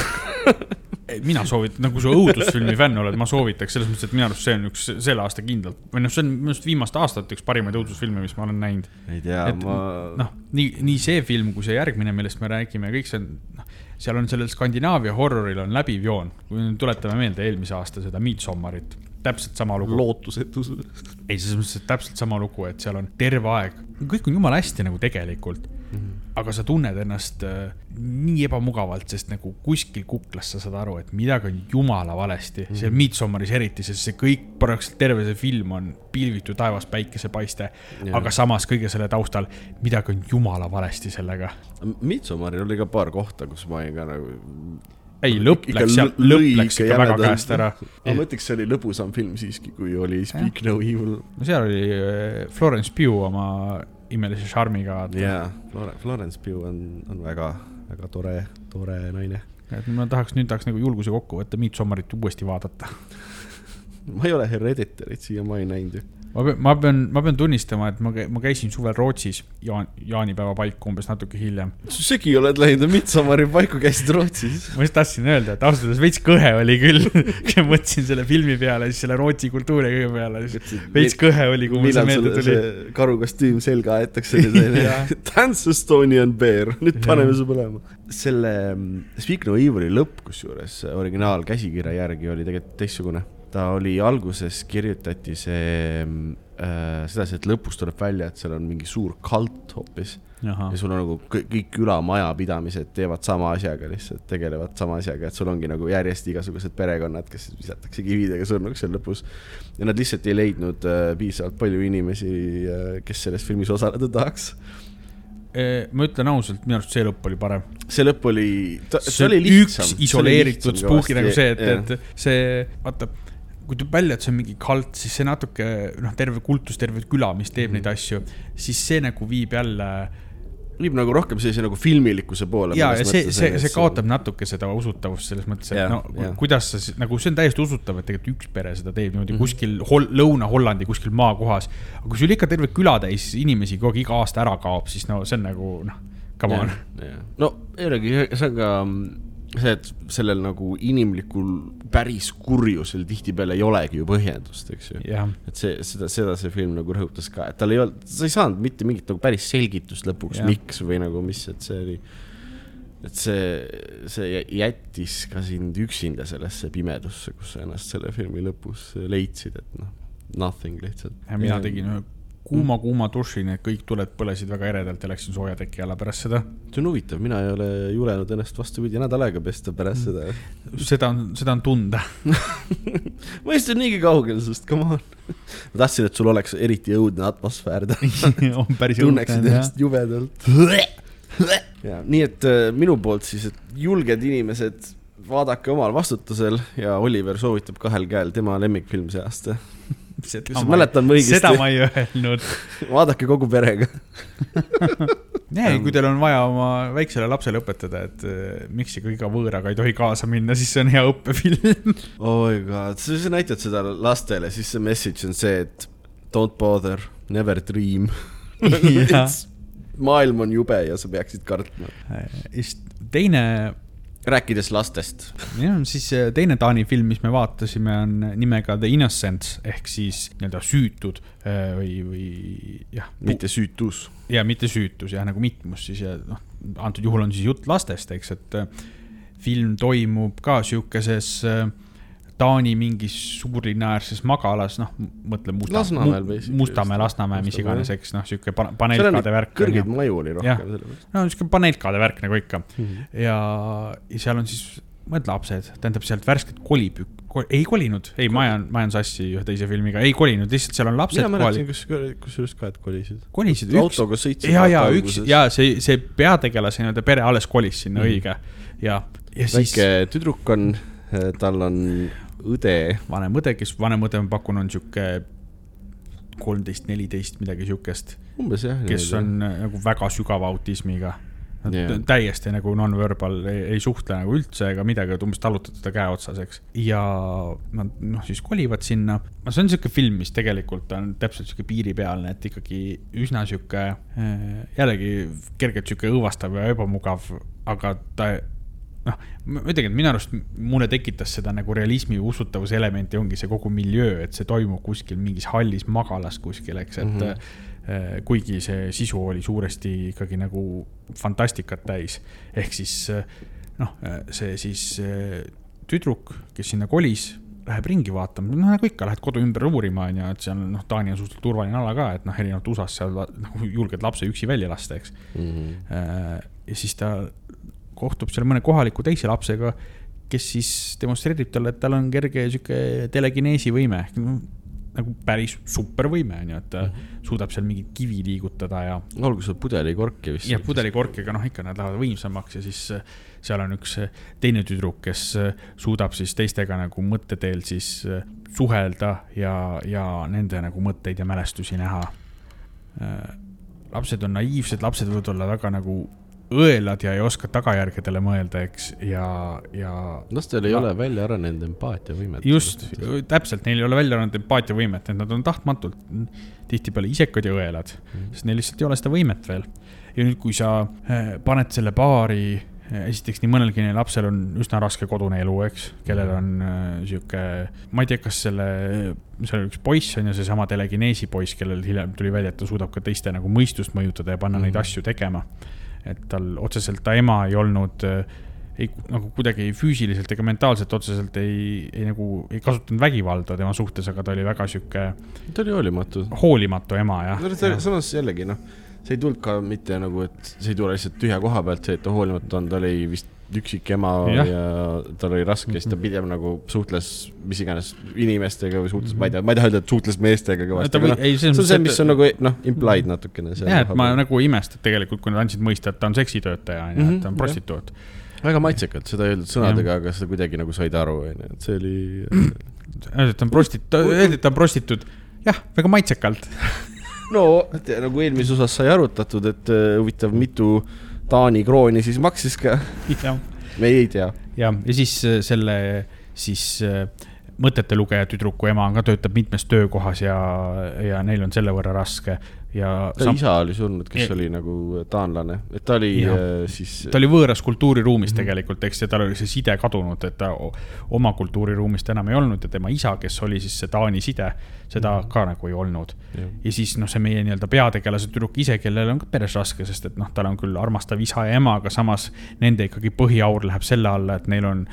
Mina soovitan, nagu sa õudusfilmi fänn oled, ma soovitaks selles mõttes, et minu arust see on üks selle aasta kindlalt või noh, see on minu arust viimaste aastate üks parimaid õudusfilme, mis ma olen näinud. ei tea, ma noh, nii, nii see film kui see järgmine, millest me räägime, kõik see on, noh, seal on sellel Skandinaavia horroril on läbiv joon. kui nüüd tuletame meelde eelmise aasta seda Midsommarit, täpselt sama lugu. lootusetus. ei, selles mõttes, et täpselt sama lugu, et seal on terve aeg, kõik on jumala hästi nagu tegelikult mm. -hmm. aga sa tunned ennast äh, nii ebamugavalt, sest nagu kuskil kuklas sa saad aru, et midagi on jumala valesti mm. -hmm. seal Midsommaris eriti, sest see kõik, praktiliselt terve see film on pilvitu taevas päikesepaiste. aga samas kõige selle taustal, midagi on jumala valesti sellega. Midsommaril oli ka paar kohta, kus ma olin ka nagu. ei, lõpp läks seal, lõpp läks ikka väga käest ära. ma mõtleks, see oli lõbusam film siiski, kui oli Speak No Evil. no seal oli äh, Florence Pugh oma imelise šarmiga. jaa, Florence Pugh on, on väga, väga tore, tore naine. et ma tahaks, nüüd tahaks nagu julguse kokku võtta, Midsommarit uuesti vaadata. ma ei ole Hereditarit siiamaani näinud ju. Ma pean, ma pean, ma pean tunnistama, et ma, ma käisin suvel Rootsis jaan-, jaanipäeva paiku umbes natuke hiljem. segi oled läinud, Midsommari paiku käisid Rootsis. ma just tahtsin öelda, et ausalt öeldes veits kõhe oli küll, mõtlesin selle filmi peale, siis selle Rootsi kultuuri kõige peale, siis veits kõhe oli, kui mul see meelde tuli. karukostüüm selga aetakse. Dance Estonian Bear, nüüd paneme su põlema. selle mm, Speak No Evil'i lõpp, kusjuures originaalkäsikirja järgi oli tegelikult teistsugune. Ta oli alguses kirjutati see äh, sedasi, et lõpus tuleb välja, et seal on mingi suur kalt hoopis ja, sul on nagu kõik, külamajapidamised teevad sama asjaga lihtsalt, tegelevad sama asjaga, et sul ongi nagu järjest igasugused perekonnad, kes visatakse kividega surnuks seal lõpus. ja nad lihtsalt ei leidnud äh, piisavalt palju inimesi äh,, kes selles filmis osaleda tahaks. ma ütlen ausalt, minu arust see lõpp oli parem. see lõpp oli, see oli lihtsam. üks isoleeritud spuugi nagu see, et, et see, vaata, kui tuleb välja, et see on mingi kalt, siis see natuke noh, terve kultus, terve küla, mis teeb mm -hmm. neid asju, siis see nagu viib jälle viib nagu rohkem sellise nagu filmilikkuse poole. ja, ja see, see, see kaotab natuke seda usutavust selles mõttes, et Jah, no jah. kuidas sa nagu see on täiesti usutav, et tegelikult üks pere seda teeb niimoodi mm. -hmm. kuskil hol, Lõuna-Hollandi kuskil maakohas. aga kui sul ikka terve külatäis inimesi kogu aeg iga aasta ära kaob, siis no see on nagu noh, come on. no jällegi, see on ka mm, see, et sellel nagu inimlikul päris kurjusel tihtipeale ei olegi ju põhjendust, eks ju. jah, et see, seda, seda see film nagu rõhutas ka, et tal ei olnud, sa ei saanud mitte mingit nagu päris selgitust lõpuks Jah., miks või nagu mis, et see oli. et see, see jättis ka sind üksinda sellesse pimedusse, kus sa ennast selle filmi lõpus leidsid, et noh, nothing lihtsalt. mina tegin ühe kuuma-kuuma duši, need kõik tuled põlesid väga eredalt ja läksin sooja teki alla pärast seda. see on huvitav, mina ei ole julenud ennast vastupidi nädal aega pesta pärast seda. seda on, seda on tunda. ma istun niigi kaugel sinust, come on. ma tahtsin, et sul oleks eriti õudne atmosfäär, on päris tunneksid õudne jah ennast jubedalt. ja nii, et äh, minu poolt siis, et julged inimesed, vaadake omal vastutusel ja Oliver soovitab kahel käel tema lemmikfilm see aasta. Kas mäletan ma õigesti? seda ma ei öelnud vaadake kogu perega ei, kui teil on vaja oma väiksele lapsele õpetada, et äh, miks ikka iga võõraga ei tohi kaasa minna, siis see on hea õppefilm. oh my god, sa näitad seda lastele, siis see message on see, et don't bother, never dream. Maailm on jube ja sa peaksid kartma. just teine, rääkides lastest, siis äh, teine Taani film, mis me vaatasime, on nimega The Innocents ehk siis nii-öelda süütud äh, või, või jah. mitte süütus. ja mitte süütus ja nagu mitmus siis ja noh, antud juhul on siis jutt lastest, eks, et äh, film toimub ka sihukeses äh, Taani mingis suurlinnaäärses magalas, noh, mõtle Musta, Lasnamäel Mu- basically Mustamäe. Lasnamäe, mis iganes, eks noh, sihuke paneelkade värk. kõrgeid maju oli rohkem sellepärast. no sihuke paneelkade värk nagu ikka Mhm. ja, ja seal on siis mõned lapsed, tähendab sealt värskelt kolib, ei kolinud, ei, ma ajan, ma ajan sassi ühe teise filmiga, ei kolinud, lihtsalt seal on lapsed mina mäletasin, kus, kusjuures ka, et kolisid. kolisid. autoga sõitsid. ja, ja üks ja see, see peategelase nii-öelda pere alles kolis sinna mm. õige ja, ja siis väike tüdruk on, tal on õde, vanem õde, kes vanem õde ma pakun, on sihuke kolmteist, neliteist, midagi siukest, umbes jah. kes on äh, nagu väga sügava autismiga. Jah. täiesti nagu non-verbal, ei suhtle nagu üldse ega midagi, et umbes talutab teda käe otsas, eks. ja nad noh, siis kolivad sinna. no see on sihuke film, mis tegelikult on täpselt sihuke piiripealne, et ikkagi üsna sihuke, jällegi kergelt sihuke õõvastav ja ebamugav, aga ta noh, ma ütlengi, et minu arust mulle tekitas seda nagu realismi usutavuse elementi ongi see kogu miljöö, et see toimub kuskil mingis hallis magalas kuskil, eks, et mm. -hmm kuigi see sisu oli suuresti ikkagi nagu fantastikat täis. ehk siis noh, see siis tüdruk, kes sinna kolis, läheb ringi vaatama, noh nagu ikka, lähed kodu ümber uurima, on ju, et seal noh, Taani on suhteliselt turvaline ala ka, et noh, erinevalt USA-st seal nagu julged lapse üksi välja lasta, eks. Mhm. ja siis ta kohtub seal mõne kohaliku teise lapsega, kes siis demonstreerib talle, et tal on kerge sihuke telekineesi võime ehk noh, nagu päris supervõime on ju, et ta suudab seal mingit kivi liigutada ja alguses on pudelikorki vist. ja pudelikorkiga, noh ikka nad lähevad võimsamaks ja siis äh, seal on üks äh, teine tüdruk, kes äh, suudab siis teistega nagu mõtte teel siis suhelda ja, ja nende nagu mõtteid ja mälestusi näha. lapsed on naiivsed, lapsed võivad olla väga nagu õelad ja ei oska tagajärgedele mõelda, eks, ja, ja lastel ei No. ole välja arenenud empaatiavõimet. just, täpselt, neil ei ole välja arenenud empaatiavõimet, et nad on tahtmatult tihtipeale isekad ja õelad, sest neil lihtsalt ei ole seda võimet veel. ja nüüd, kui sa äh, paned selle paari, esiteks nii mõnelgi lapsel on üsna raske kodune elu, eks, kellel on äh, sihuke, ma ei tea, kas selle, seal üks poiss on ju seesama telekineesi poiss, kellel hiljem tuli välja, et ta suudab ka teiste nagu mõistust mõjutada ja panna mm -hmm. neid Mhm. asju tegema. Et tal otseselt ta ema ei olnud äh, ei nagu kuidagi ei füüsiliselt ega mentaalselt otseselt ei, ei nagu ei kasutanud vägivalda tema suhtes, aga ta oli väga sihuke ta oli hoolimatu. hoolimatu ema jah no samas jällegi noh, see ei tulnud ka mitte nagu, et see ei tule lihtsalt tühja koha pealt, see, et ta hoolimatu on, ta oli vist üksik ema ja, ja tal oli raske, siis ta pigem nagu suhtles mis iganes inimestega või suhtles, ma ei tea, ma ei taha öelda, et suhtles meestega kõvasti, ei, see on see, mis on nagu noh, implied natukene. jah, et ma nagu ei imesta, et tegelikult, kui nad andsid mõista, et ta on seksitöötaja, on ju, et ta on Mhm, prostituut. väga maitsekalt, seda ei öeldud sõnadega, aga seda kuidagi nagu said aru, onju, et see oli. öeldi, et ta on prostitu-, öeldi, et ta on prostituut. jah, väga maitsekalt. no nagu eelmises osas sai arutatud, et äh, huvitav, mitu Taani krooni siis maksis ka, jah, me ei tea. ja, ja siis äh, selle siis äh, mõtete lugeja tüdruku ema on ka, töötab mitmes töökohas ja, ja neil on selle võrra raske ja ta sam- isa oli surnud, kes Ja- oli nagu taanlane, et ta oli Jah. äh, siis. ta oli võõras kultuuriruumis Mhm. tegelikult, eks, ja tal oli see side kadunud, et ta oma kultuuriruumist enam ei olnud ja tema isa, kes oli siis see Taani side, seda ka nagu ei olnud. Ja siis noh, see meie nii-öelda peategelase tüdruk ise, kellel on ka peres raske, sest et noh, tal on küll armastav isa ja ema, aga samas nende ikkagi põhiaur läheb selle alla, et neil on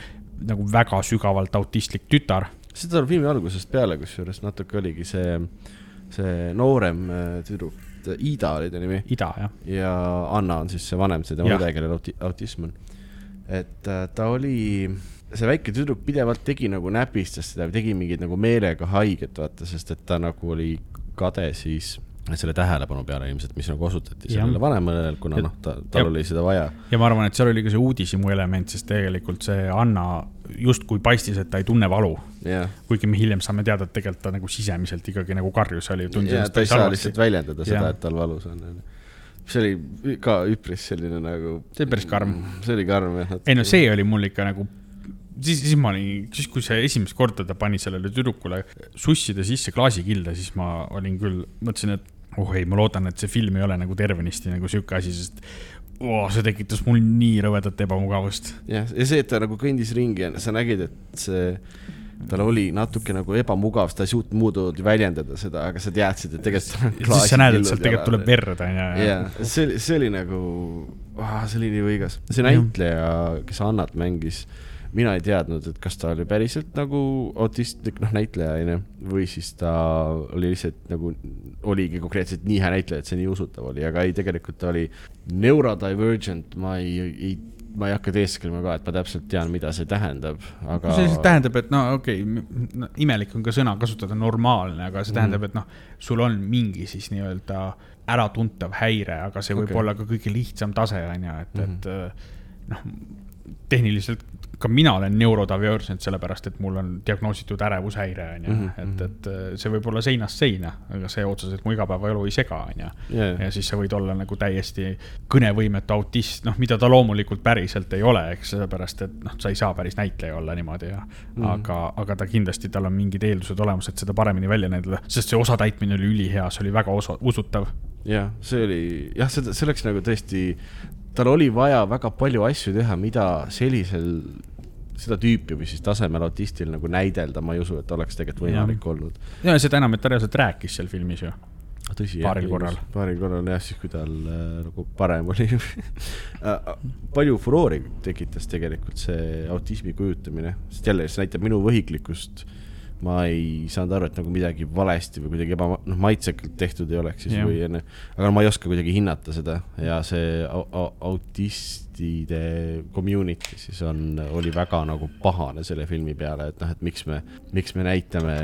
nagu väga sügavalt autistlik tütar. seda filmi algusest peale, kusjuures natuke oligi see, see noorem äh, tüdruk, Ida oli ta nimi Ida, jah. ja Anna on siis see vanem, see tema õde, kellel auti-, autism on. et äh, ta oli, see väike tüdruk pidevalt tegi nagu näpistas seda, tegi mingeid nagu meelega haiget, vaata, sest et ta nagu oli kade siis selle tähelepanu peale ilmselt, mis nagu osutati sellele vanemale, kuna noh, ta, tal ja- oli seda vaja. ja ma arvan, et seal oli ka see uudishimu element, sest tegelikult see Anna justkui paistis, et ta ei tunne valu. kuigi me hiljem saame teada, et tegelikult ta nagu sisemiselt ikkagi nagu karjus oli. ja ta ei saa lihtsalt väljendada seda Jah., et tal valus on. see oli ka üpris selline nagu. See oli päris karm.. see oli karm jah. ei no see oli mul ikka nagu, siis, siis ma olin, siis kui see esimest korda ta pani sellele tüdrukule susside sisse klaasikilda, siis ma olin küll, mõtlesin, et oh ei, ma loodan, et see film ei ole nagu tervenisti nagu sihuke asi, sest oh, see tekitas mul nii rõvedat ebamugavust. jah, ja see, et ta nagu kõndis ringi ja sa nägid, et see, tal oli natuke nagu ebamugav, ta ei suutnud muud väljendada seda, aga sa teadsid, et tegelikult. siis sa näed, et sealt tegelikult tuleb verd, onju. jaa, see oli, see oli nagu, see oli nii võigas. see näitleja, kes Annat mängis, mina ei teadnud, et kas ta oli päriselt nagu autistlik, noh, näitleja onju, või siis ta oli lihtsalt nagu, oligi konkreetselt nii hea näitleja, et see nii usutav oli, aga ei, tegelikult ta oli neurodivergent, ma ei, ei, ma ei hakka teesklema ka, et ma täpselt tean, mida see tähendab, aga. see lihtsalt tähendab, et no okei okay, no,, imelik on ka sõna kasutada normaalne, aga see tähendab, et noh, sul on mingi siis nii-öelda äratuntav häire, aga see võib okay. olla ka kõige lihtsam tase, on ju, et, et noh, tehniliselt ka mina olen neurodivergent, sellepärast et mul on diagnoositud ärevushäire, on ju, Mhm, et, et see võib olla seinast seina, aga see otseselt mu igapäevaelu ei sega, on ju. Ja siis sa võid olla nagu täiesti kõnevõimetu autist, noh, mida ta loomulikult päriselt ei ole, eks, sellepärast et noh, sa ei saa päris näitleja olla niimoodi ja mm., aga, aga ta kindlasti, tal on mingid eeldused olemas, et seda paremini välja näidata, sest see osatäitmine oli ülihea, see oli väga osa, usutav. jah, see oli jah, seda, see oleks nagu tõesti, tal oli vaja väga palju asju teha, mida sellisel, seda tüüpi või siis tasemel autistil nagu näidelda, ma ei usu, et oleks tegelikult võimalik Jah. olnud. ja seda enam, et ta reaalselt rääkis seal filmis ju. tõsi. Paaril korral. paaril korral jah, siis kui tal äh, nagu parem oli Äh, palju furoori tekitas tegelikult see autismi kujutamine, sest jälle see näitab minu võhiklikkust. Ma ei saanud aru, et nagu midagi valesti või kuidagi eba, noh, maitsekalt tehtud ei oleks siis Jah. või onju, aga ma ei oska kuidagi hinnata seda ja see au, au, autistide community siis on, oli väga nagu pahane selle filmi peale, et noh, et miks me, miks me näitame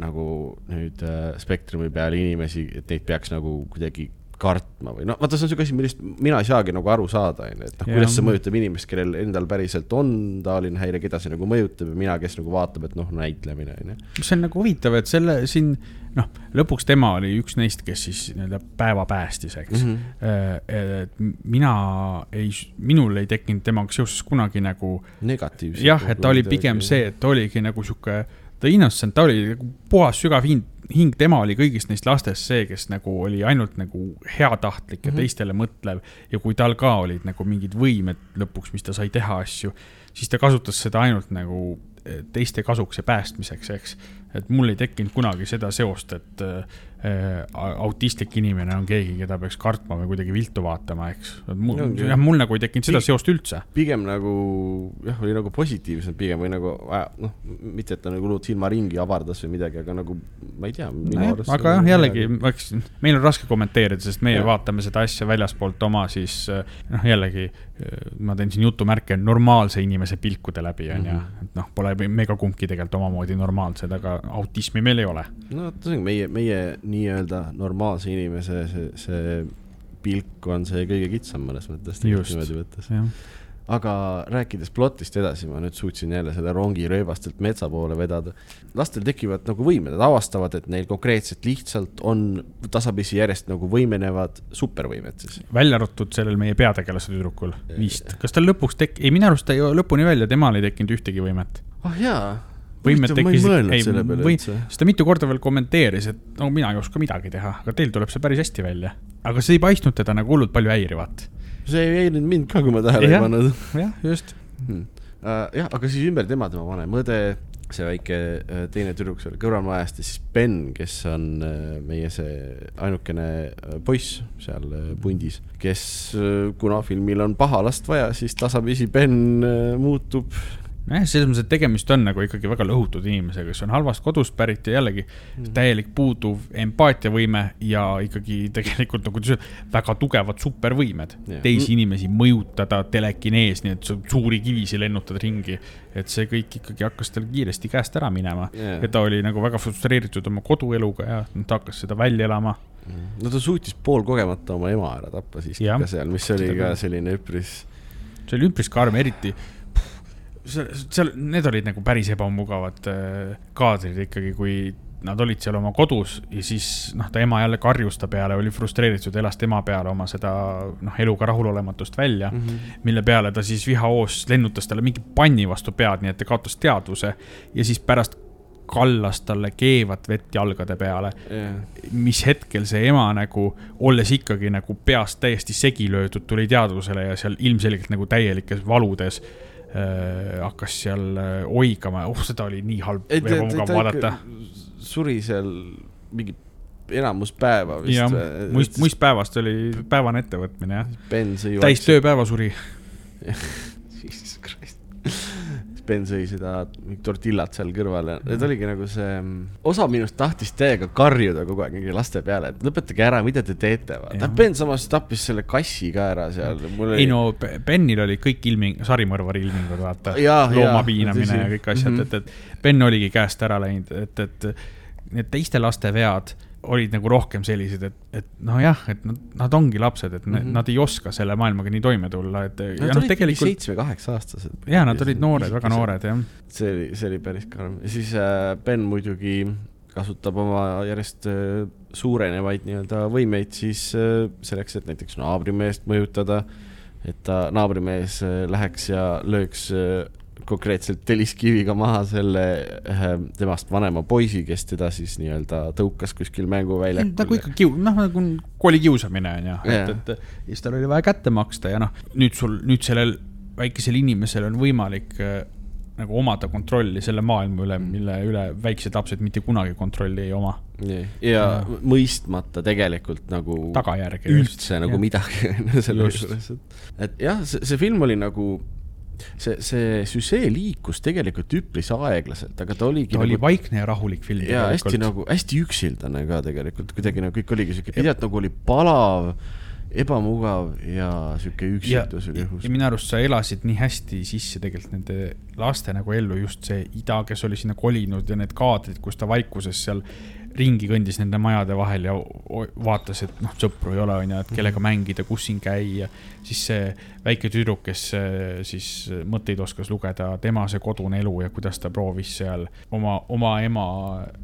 nagu nüüd äh, spektrumi peal inimesi, et neid peaks nagu kuidagi kartma või noh, vaata, see on siuke asi, millest mina ei saagi nagu aru saada, onju, et noh, kuidas see mõjutab inimest, kellel endal päriselt on taoline häire, keda see nagu mõjutab ja mina, kes nagu vaatab, et noh, näitlemine onju. see on nagu huvitav, et selle siin, noh, lõpuks tema oli üks neist, kes siis nii-öelda päeva päästis, eks mm. -hmm. et mina ei, minul ei tekkinud temaga seoses kunagi nagu negatiivselt. jah, et ta oli pigem see, et ta oligi nagu sihuke, ta innocent, ta oli nagu puhas sügav hing, hing, tema oli kõigist neist lastest see, kes nagu oli ainult nagu heatahtlik ja mm -hmm. teistele mõtlev. ja kui tal ka olid nagu mingid võimed lõpuks, mis ta sai teha asju, siis ta kasutas seda ainult nagu eh, teiste kasuks ja päästmiseks, eks. Et mul ei tekkinud kunagi seda seost, et äh, autistlik inimene on keegi, keda peaks kartma või kuidagi viltu vaatama, eks. mul Ongi., jah, mul nagu ei tekkinud seda seost üldse. pigem nagu jah, oli nagu positiivselt pigem või nagu noh, mitte et ta nagu silmaringi avardas või midagi, aga nagu ma ei tea. aga jah, jällegi, eks meil on raske kommenteerida, sest meie ja. vaatame seda asja väljaspoolt oma siis äh, noh, jällegi äh, ma teen siin jutumärke normaalse inimese pilkude läbi, onju. Mhm. et noh, pole me ka kumbki tegelikult omamoodi normaalsed, aga autismi meil ei ole. no vot, see on meie, meie nii-öelda normaalse inimese see, see pilk on see kõige kitsam mõnes mõttes niimoodi võttes. aga rääkides plotist edasi, ma nüüd suutsin jälle selle rongi rööbastelt metsa poole vedada. lastel tekivad nagu võimed, nad avastavad, et neil konkreetselt lihtsalt on tasapisi järjest nagu võimenevad supervõimed siis. välja arvatud sellel meie peategelase tüdrukul vist. kas tal lõpuks tek-, ei minu arust ta ei lõpuni välja, temal ei tekkinud ühtegi võimet. ah jaa. Võimed tekkisid, ei või, sest ta mitu korda veel kommenteeris, et no mina ei oska midagi teha, aga teil tuleb see päris hästi välja. aga see ei paistnud teda nagu hullult palju häirivat. see ei häirinud mind ka, kui ma tähele ei pannud jah, just. hmm.. Uh, jah, aga siis ümber tema, tema vanem õde, see väike uh, teine tüdruk seal kõrvalmajast ja siis Ben, kes on uh, meie see ainukene poiss seal pundis, kes kuna filmil on paha last vaja, siis tasapisi Ben muutub nojah, selles mõttes, et tegemist on nagu ikkagi väga lõhutud inimesega, kes on halvast kodust pärit ja jällegi Mhm. täielik puuduv empaatiavõime ja ikkagi tegelikult nagu väga tugevad supervõimed Jah. teisi inimesi mõjutada telekinees, nii et suuri kivisi lennutad ringi. et see kõik ikkagi hakkas tal kiiresti käest ära minema Jah. ja ta oli nagu väga frustreeritud oma kodueluga ja ta hakkas seda välja elama. no ta suutis poolkogemata oma ema ära tappa siiski Jah. ka seal, mis oli ka selline üpris see oli üpris karm, eriti seal, need olid nagu päris ebamugavad äh, kaadrid ikkagi, kui nad olid seal oma kodus ja siis noh, ta ema jälle karjus ta peale, oli frustreeritud, elas tema peale oma seda noh, eluga rahulolematust välja mm. -hmm. mille peale ta siis vihahoos lennutas talle mingi panni vastu pead, nii et ta kaotas teadvuse ja siis pärast kallas talle keevat vett jalgade peale yeah.. mis hetkel see ema nagu, olles ikkagi nagu peast täiesti segi löödud, tuli teadvusele ja seal ilmselgelt nagu täielikes valudes äh, hakkas seal äh, oigama, oh seda oli nii halb, ebamugav ta vaadata suri seal mingi enamus päeva vist jah, muist, muistpäevast oli päevane ettevõtmine jah, täis. tööpäeva suri. Jesus Christ. Ben sõi seda tortillat seal kõrval ja need oligi nagu see, osa minust tahtis täiega karjuda kogu aeg mingi laste peale, et lõpetage ära, mida te teete, vaata. Ben samas tappis selle kassi ka ära seal. ei no Be- Benil oli kõik ilming, sarimõrvari ilmingud, vaata. Looma piinamine ja kõik asjad Mhm. mm, -hmm. et, et Ben oligi käest ära läinud, et, et need teiste laste vead olid nagu rohkem sellised, et, et nojah, et nad, nad ongi lapsed, et mm. -hmm. nad ei oska selle maailmaga nii toime tulla, et ja Nad noh, olid tegelikult seitsme-kaheksa aastased. ja nad olid noored, väga. noored jah. see oli, see oli päris karm ja siis äh, Ben muidugi kasutab oma järjest äh, suurenevaid nii-öelda võimeid siis äh, selleks, et näiteks naabrimeest mõjutada. et ta naabrimees äh, läheks ja lööks äh, konkreetselt telliskiviga maha selle ühe temast vanema poisi, kes teda siis nii-öelda tõukas kuskil mänguväljakul. nagu ikka kiu-, noh nagu koolikiusamine on ju, et, et ja siis tal oli vaja kätte maksta ja noh, nüüd sul, nüüd sellel väikesel inimesel on võimalik äh, nagu omada kontrolli selle maailma üle, mille üle väiksed lapsed mitte kunagi kontrolli ei oma. ja, ja mõistmata tegelikult nagu Tagajärge üldse just, nagu jah. midagi selle juures, et et jah, see film oli nagu see, see süžee liikus tegelikult üpris aeglaselt, aga ta oligi ta oli nagu, vaikne ja rahulik film. ja hästi nagu hästi üksildane ka tegelikult, kuidagi nagu kõik oligi siuke, pidevalt nagu oli palav, ebamugav ja siuke ja, üksildus oli ja õhus. minu arust sa elasid nii hästi sisse tegelikult nende laste nagu ellu, just see Ida, kes oli sinna kolinud ja need kaadrid, kus ta vaikuses seal ringi kõndis nende majade vahel ja vaatas, et noh, sõpru ei ole, onju, et kellega mängida, kus siin käia. siis see väike tüdruk, kes äh, siis mõtteid oskas lugeda, tema see kodune elu ja kuidas ta proovis seal oma, oma ema,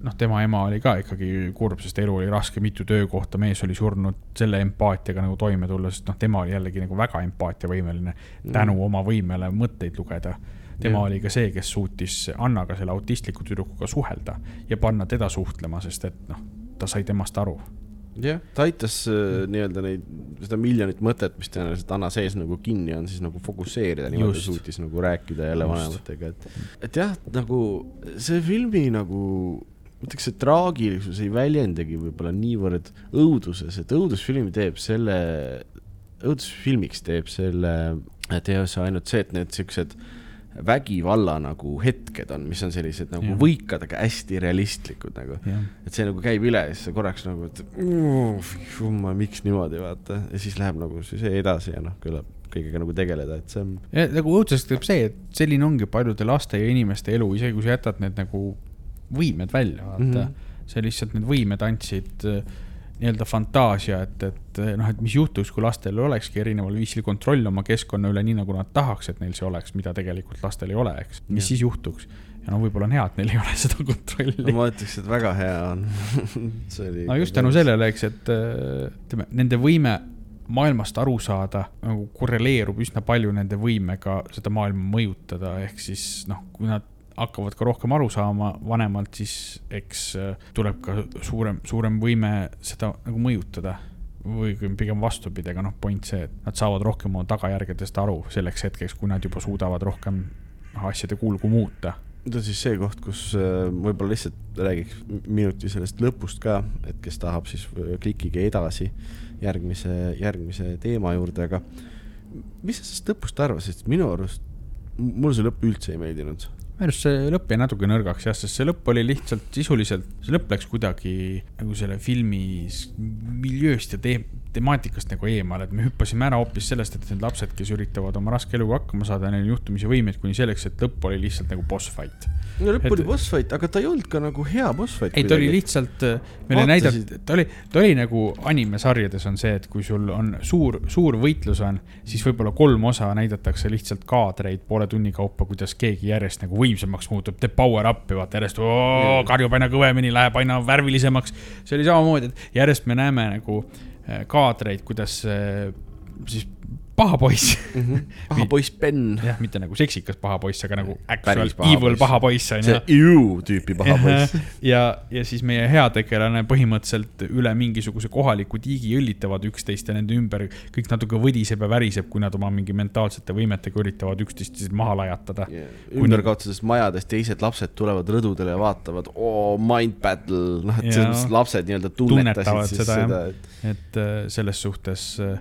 noh, tema ema oli ka ikkagi kurb, sest elu oli raske, mitu töökohta, mees oli surnud, selle empaatiaga nagu toime tulla, sest noh, tema oli jällegi nagu väga empaatiavõimeline tänu oma võimele mõtteid lugeda tema Jah. oli ka see, kes suutis Annaga, selle autistliku tüdrukuga suhelda ja panna teda suhtlema, sest et noh, ta sai temast aru. jah, ta aitas äh, nii-öelda neid, seda miljonit mõtet, mis tõenäoliselt Anna sees nagu kinni on, siis nagu fokusseerida, niimoodi suutis nagu rääkida jälle vanematega, et, et jah, nagu see filmi nagu ma ütleks, see traagilisus ei väljendagi võib-olla niivõrd õuduses, et õudusfilmi teeb selle, õudusfilmiks teeb selle teose ainult see, et need siuksed vägivalla nagu hetked on, mis on sellised nagu Jah. võikad, aga hästi realistlikud nagu et see nagu käib üle ja siis sa korraks nagu, et "Mm, jumal, miks niimoodi vaata ja siis läheb nagu see see edasi ja noh, küllap kõigega nagu tegeleda, et see on. ja nagu õudsest teeb see, et selline ongi paljude laste ja inimeste elu, isegi kui sa jätad need nagu võimed välja, vaata mm. -hmm. sa lihtsalt need võimed andsid äh, nii-öelda fantaasia, et, et äh, noh, et mis juhtuks, kui lastel olekski erineval viisil kontroll oma keskkonna üle, nii nagu nad tahaks, et neil see oleks, mida tegelikult lastel ei ole, eks. mis Jah. siis juhtuks? ja no võib-olla on hea, et neil ei ole seda kontrolli. ma ütleks, et väga hea on see oli. no just tänu. sellele, eks, et äh, ütleme, nende võime maailmast aru saada nagu korreleerub üsna palju nende võimega seda maailma mõjutada, ehk siis noh, kui nad hakkavad ka rohkem aru saama vanemalt, siis eks äh, tuleb ka suurem, suurem võime seda nagu mõjutada või pigem vastupidi, aga noh, point see, et nad saavad rohkem oma tagajärgedest aru selleks hetkeks, kui nad juba suudavad rohkem asjade kulgu muuta. nüüd on siis see koht, kus äh, võib-olla lihtsalt räägiks minuti sellest lõpust ka, et kes tahab, siis äh, klikige edasi järgmise, järgmise teema juurde, aga mis sa sellest lõpust arvasid, minu arust mulle see lõpp üldse ei meeldinud. Minu arust see lõpp jäi natuke nõrgaks jah, sest see lõpp oli lihtsalt sisuliselt, see lõpp läks kuidagi nagu selle filmi miljööst ja te temaatikast nagu eemale, et me hüppasime ära hoopis sellest, et need lapsed, kes üritavad oma raske eluga hakkama saada, neil on juhtumisi võimeid kuni selleks, et lõpp oli lihtsalt nagu boss fight. No lõpp oli boss fight, aga ta ei olnud ka nagu hea boss fight. ei, ta oli lihtsalt, meile Vaatasid- näidati, ta oli, ta oli nagu animesarjades on see, et kui sul on suur, suur võitlus on, siis võib-olla kolm osa näidatakse lihtsalt kaadreid poole tunni kaupa, kuidas keegi järjest nagu võimsamaks muutub, teeb power up'i, vaata järjest oo, karjub aina kõvemini, läheb aina värvilisemaks. see oli samamoodi, et järjest me näeme nagu äh, kaadreid, kuidas äh, siis paha poiss paha poiss Ben, jah, mitte nagu seksikas paha poiss, aga nagu actual paha evil poiss. paha poiss on ju. see Ew tüüpi paha poiss. ja, ja siis meie heategelane põhimõtteliselt üle mingisuguse kohaliku tiigi õllitavad üksteist ja nende ümber kõik natuke võdiseb ja väriseb, kui nad oma mingi mentaalsete võimetega üritavad üksteist maha lajatada. ümberkaotusest majadest teised lapsed tulevad rõdudele ja vaatavad, oo, mind battle, noh, et mõttes lapsed nii-öelda Tunnetavad tunnetasid siis seda, seda, et et äh, selles suhtes äh,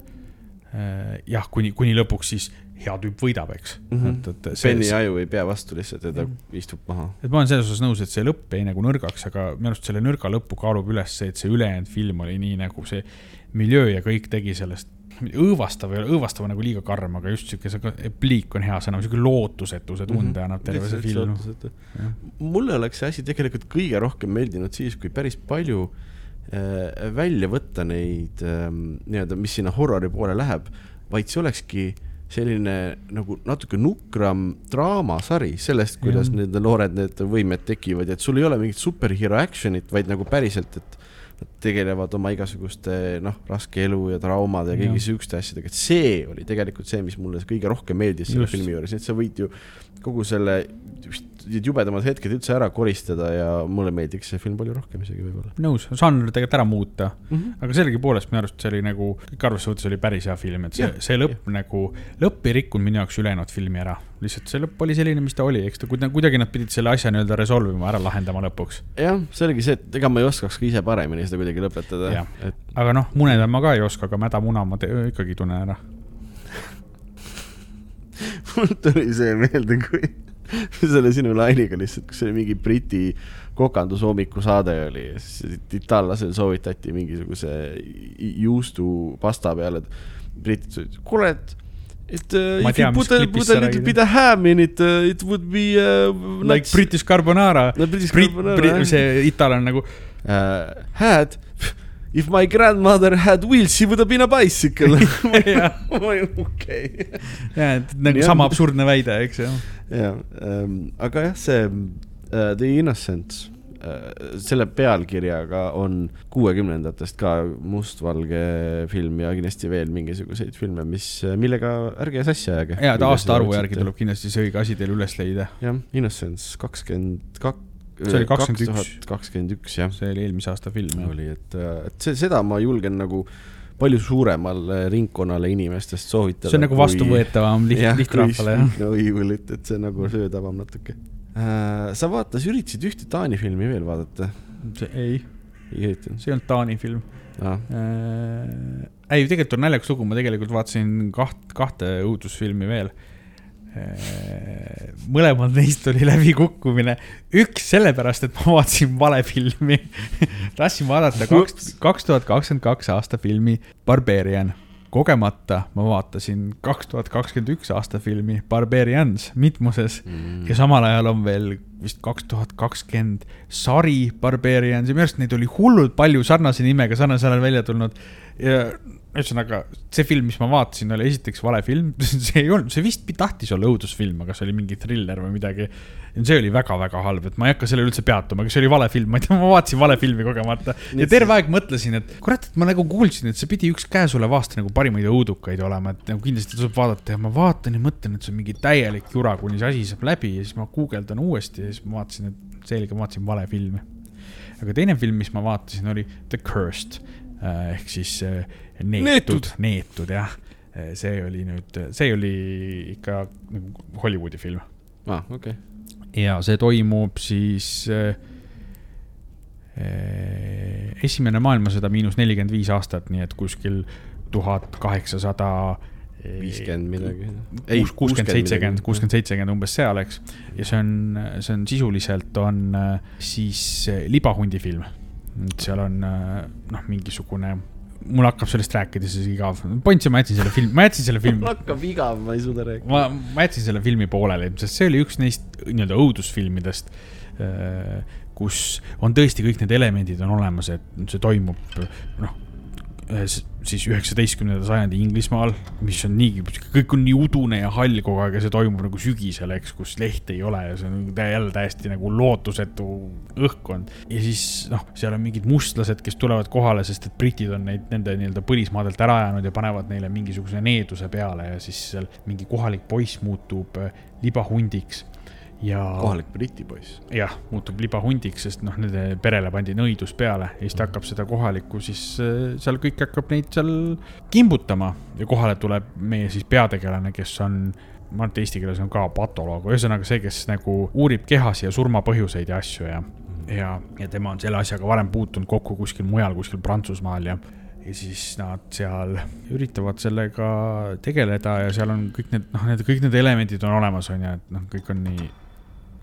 jah, kuni, kuni lõpuks siis hea tüüp võidab, eks mm. Mhm. -hmm. et, et see, Benny aju ei pea vastu lihtsalt ja ta istub maha. et ma olen selles osas nõus, et see lõpp jäi nagu nõrgaks, aga minu arust selle nõrga lõppu kaalub üles see, et see ülejäänud film oli nii nagu see miljöö ja kõik tegi sellest õõvastav ei ole, õõvastav on nagu liiga karm, aga just sihuke, see pliik on hea sõna, sihuke lootusetuse tunde annab terve see film. Mulle oleks see asi tegelikult kõige rohkem meeldinud siis, kui päris palju äh, välja võtta neid äh, nii-öelda, mis sinna horrori poole läheb, vaid see olekski selline nagu natuke nukram draamasari sellest, kuidas Jah. need noored need võimed tekivad ja et sul ei ole mingit superhero action'it, vaid nagu päriselt, et nad tegelevad oma igasuguste noh, raske elu ja traumade ja kõigi siukeste asjadega, et see oli tegelikult see, mis mulle kõige rohkem meeldis selle Just. filmi juures, et sa võid ju kogu selle need jubedamad hetked üldse ära koristada ja mulle meeldiks see film palju rohkem isegi võib-olla nõus, žanr tegelikult ära muuta mm. -hmm. aga sellegipoolest minu arust see oli nagu, kõik arvesse võttes oli päris hea film, et see see lõpp nagu, lõpp ei rikkunud minu jaoks ülejäänud filmi ära. lihtsalt see lõpp oli selline, mis ta oli, eks ta kuidagi, nad pidid selle asja nii-öelda resolve ima, ära lahendama lõpuks. jah, see oligi see, et ega ma ei oskaks ka ise paremini seda kuidagi lõpetada et aga noh, muneda ma ka ei oska, aga mädamuna ma ikkagi tunnen ära. mul tuli see meelde, kui selle sinu lainiga lihtsalt, kus oli mingi Briti kokandushommiku saade oli siis itaallasel soovitati mingisuguse i- juustupasta peale, et britid ütlesid, kuule, et et uh, Ma if tean, you put a, put a little bit of ham in it uh,, it would be uh, Like British Carbonara. No British carbonara, jah. see itaallane nagu, uh, had if my grandmother had wheels she would have been a bicycle Jah. okei jah, et nagu Jah. sama absurdne väide, eks ju. ja ähm,, aga jah, see äh, The Innocents äh,, selle pealkirjaga on kuuekümnendatest ka mustvalge film ja kindlasti veel mingisuguseid filme, mis, millega ärge sassi ajage. ja, et aastaarvu järgi tuleb kindlasti see õige asi teil üles leida. jah, Innocents kakskümmend kak-. See oli 21. kakskümmend üks jah, see oli eelmise aasta film, oli, et, et see, seda ma julgen nagu palju suuremale ringkonnale inimestest soovitada. see on nagu vastuvõetavam liht-, lihtrahvale, jah. no evil'it, et see nagu söödavam natuke äh,. sa vaata, sa üritasid ühte Taani filmi veel vaadata, ei, ei üritanud see ei olnud Taani film ah.? äh,. ei, tegelikult on naljakas lugu, ma tegelikult vaatasin kaht, kahte õudusfilmi veel äh,. mõlemad neist oli läbikukkumine, üks sellepärast, et ma vaatasin vale filmi. tahtsin vaadata kaks, kaks tuhat kakskümmend kaks aasta filmi Barbarian kogemata ma vaatasin kaks tuhat kakskümmend üks aasta filmi Barbarians mitmuses mm. ja samal ajal on veel vist kaks tuhat kakskümmend sari Barbarians ja minu arust neid oli hullult palju sarnase nimega sarnasel ajal välja tulnud. ja ühesõnaga see film, mis ma vaatasin, oli esiteks vale film, see ei olnud, see vist tahtis olla õudusfilm, aga see oli mingi triller või midagi. see oli väga-väga halb, et ma ei hakka sellele üldse peatuma, aga see oli vale film, ma ei tea, ma vaatasin vale filmi kogemata. Ja terve aeg mõtlesin, et kurat, et ma nagu kuulsin, et see pidi üks käesoleva aasta nagu parimaid õudukaid olema, et nagu kindlasti tasub vaadata. Ja ma vaatan ja mõtlen, et see on mingi täielik jura, kuni see asi saab läbi. Ja siis ma guugeldan uuesti ja siis ma vaatasin, et selge, ma vaatasin vale filmi. aga teine film, mis ma vaatasin, oli The Cursed ehk siis äh, neetud Neetud., neetud jah. see oli nüüd, see oli ikka nagu Hollywoodi film ah,, okei okay.. ja see toimub siis äh, äh, esimene maailmasõda miinus nelikümmend viis aastat, nii et kuskil tuhat kaheksasada viiskümmend midagi. kuuskümmend, seitsekümmend, kuuskümmend, seitsekümmend umbes seal, eks. ja see on, see on sisuliselt on äh, siis äh, film. seal on äh, noh, mingisugune, mul hakkab sellest rääkida siis igav. point see, ma jätsin selle filmi, ma jätsin selle filmi mul hakkab igav, ma ei suuda rääkida. ma, ma jätsin selle filmi pooleli, sest see oli üks neist nii-öelda õudusfilmidest, kus on tõesti kõik need elemendid on olemas, et see toimub noh, siis üheksateistkümnenda sajandi Inglismaal, mis on niigi, kõik on nii udune ja hall kogu aeg ja see toimub nagu sügisel, eks, kus lehte ei ole ja see on jälle täiesti nagu lootusetu õhkkond. ja siis noh, seal on mingid mustlased, kes tulevad kohale, sest et britid on neid nende nii-öelda põlismaadelt ära ajanud ja panevad neile mingisuguse needuse peale ja siis seal mingi kohalik poiss muutub äh, libahundiks ja kohalik Briti poiss. jah, muutub libahundiks, sest noh, nende perele pandi nõidus peale ja siis ta hakkab seda kohalikku, siis äh, seal kõik hakkab neid seal kimbutama. Ja kohale tuleb meie siis peategelane, kes on ma arvan, et eesti keeles on ka patoloog, ühesõnaga see, kes nagu uurib kehasi ja surmapõhjuseid ja asju ja, ja, ja tema on selle asjaga varem puutunud kokku kuskil mujal, kuskil Prantsusmaal ja ja siis nad seal üritavad sellega tegeleda ja seal on kõik need, noh, need kõik need elemendid on olemas, on ju, et noh, kõik on nii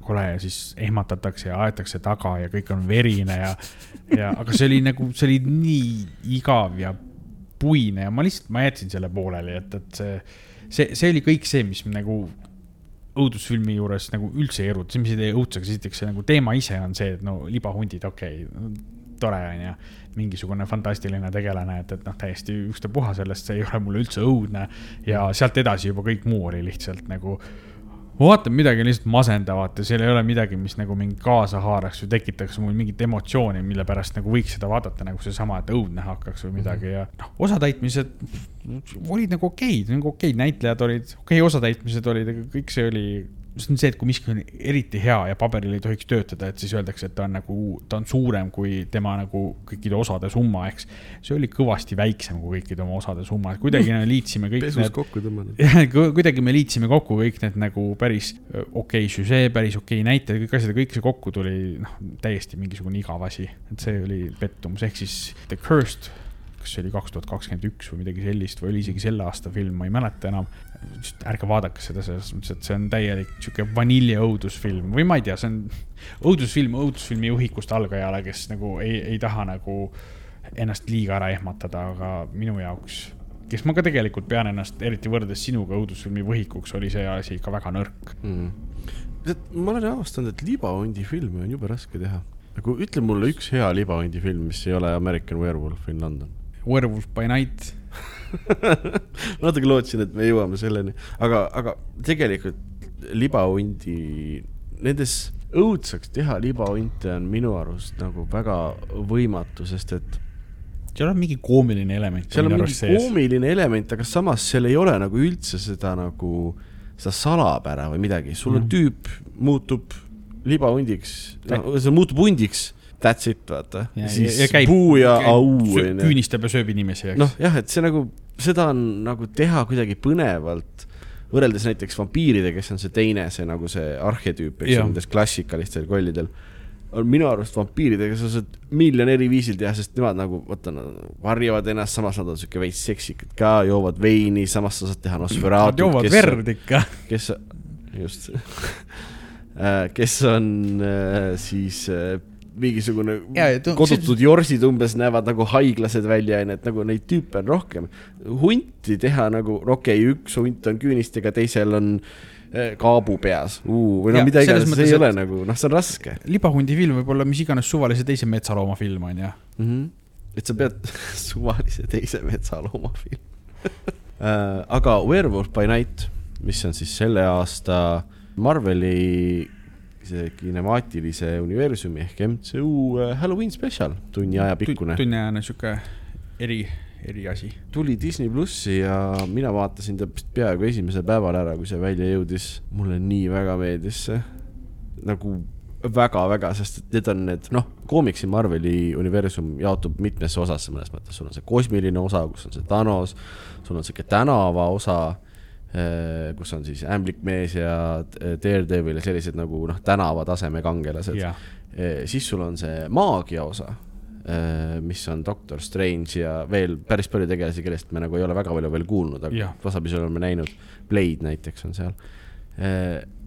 kole ja siis ehmatatakse ja aetakse taga ja kõik on verine ja, ja aga see oli nagu, see oli nii igav ja puine ja ma lihtsalt, ma jätsin selle pooleli, et, et see, see, see oli kõik see, mis nagu õudusfilmi juures nagu üldse ei eruta, see, mis ei tee õudseks, esiteks see nagu teema ise on see, et no libahundid, okei okay,, tore on ju, mingisugune fantastiline tegelane, et, et noh, täiesti ükstapuha sellest, see ei ole mulle üldse õudne. Ja sealt edasi juba kõik muu oli lihtsalt nagu ma vaatan midagi lihtsalt masendavat ja seal ei ole midagi, mis nagu mind kaasa haaraks või tekitaks mul mingit emotsiooni, mille pärast nagu võiks seda vaadata nagu seesama, et õudne hakkaks või midagi ja noh, osatäitmised olid nagu okeid, nagu okeid näitlejad olid, okei okay,, osatäitmised olid, aga kõik see oli, see on see, et kui miski on eriti hea ja paberil ei tohiks töötada, et siis öeldakse, et ta on nagu, ta on suurem kui tema nagu kõikide osade summa, eks. see oli kõvasti väiksem kui kõikide oma osade summa, et kuidagi me liitsime kõik pesus need kokku tõmmanud. jah, kuidagi me liitsime kokku kõik need nagu päris öö, okei okay, süžee, päris okei okay näitajad, kõik asjad ja kõik see kokku tuli noh, täiesti mingisugune igav asi, et see oli pettumus, ehk siis The Cursed, kas see oli kaks tuhat kakskümmend üks või midagi sellist või oli isegi selle aasta film, ma ei mäleta enam. Ärge vaadake seda selles mõttes, et see on täielik sihuke vaniljeõudusfilm või ma ei tea, see on õudusfilm õudusfilmi juhikust algajale, kes nagu ei, ei taha nagu ennast liiga ära ehmatada, aga minu jaoks kes ma ka tegelikult pean ennast, eriti võrreldes sinuga õudusfilmi võhikuks, oli see asi ikka väga nõrk. tead, ma olen avastanud, et libahundi filme on jube raske teha. nagu ütle mulle üks hea libahundi film, mis ei ole American Werewolf in London. Werewolf by night, natuke lootsin, et me jõuame selleni, aga, aga tegelikult libahundi, nendes õudsaks teha libahunte on minu arust nagu väga võimatu, sest et seal on mingi koomiline element. seal on mingi koomiline element, aga samas seal ei ole nagu üldse seda nagu, seda salapära või midagi, sul on Mhm. tüüp, muutub libahundiks, see muutub hundiks, that's it, vaata. siis ja, ja puu ja au, onju. küünistab ja sööb inimesi, eks. noh, jah, et see nagu, seda on nagu teha kuidagi põnevalt, võrreldes näiteks vampiiridega, kes on see teine, see nagu see arhetüüp, eks ju, nendest klassikalistel kollidel. on minu arust vampiiridega, sa saad miljon eri viisil teha, sest nemad nagu, vaata, nad varjavad ennast, samas nad on siuke veits seksikad ka, joovad veini, samas sa saad teha Nad Nosferatu. joovad verd ikka. kes, just, kes on äh, siis äh, mingisugune Ja, ja tu- kodutud jorsid umbes näevad nagu haiglased välja, onju, et nagu neid tüüpe on rohkem. hunti teha nagu, okei okay,, üks hunt on küünistega, teisel on äh, kaabu peas uh, või no Ja, mida iganes, see ei ole nagu, noh, see on raske libahundi film võib olla mis iganes suvalise teise metsalooma film, on ju. mm. -hmm. et sa pead suvalise teise metsalooma film uh. aga Werewolf by Night, mis on siis selle aasta Marveli see kinemaatilise universumi ehk MCU äh, Halloween spetsial, tunni aja pikkune. tunniajane sihuke eri, eri asi. tuli Disney plussi ja mina vaatasin ta peaaegu esimesel päeval ära, kui see välja jõudis. mulle nii väga meeldis see, nagu väga-väga, sest need on need, noh, koomiksi Marveli universum jaotub mitmesse osasse mõnes mõttes, sul on see kosmiline osa, kus on see Thanos, sul on sihuke tänava osa, kus on siis ämblikmees ja Daredevil ja sellised nagu noh, tänavataseme kangelased jah, Eh, siis sul on see maagia osa, mis on Doctor Strange ja veel päris palju tegelasi, kellest me nagu ei ole väga palju veel kuulnud, aga Jah. tasapisi oleme näinud. Blade näiteks on seal.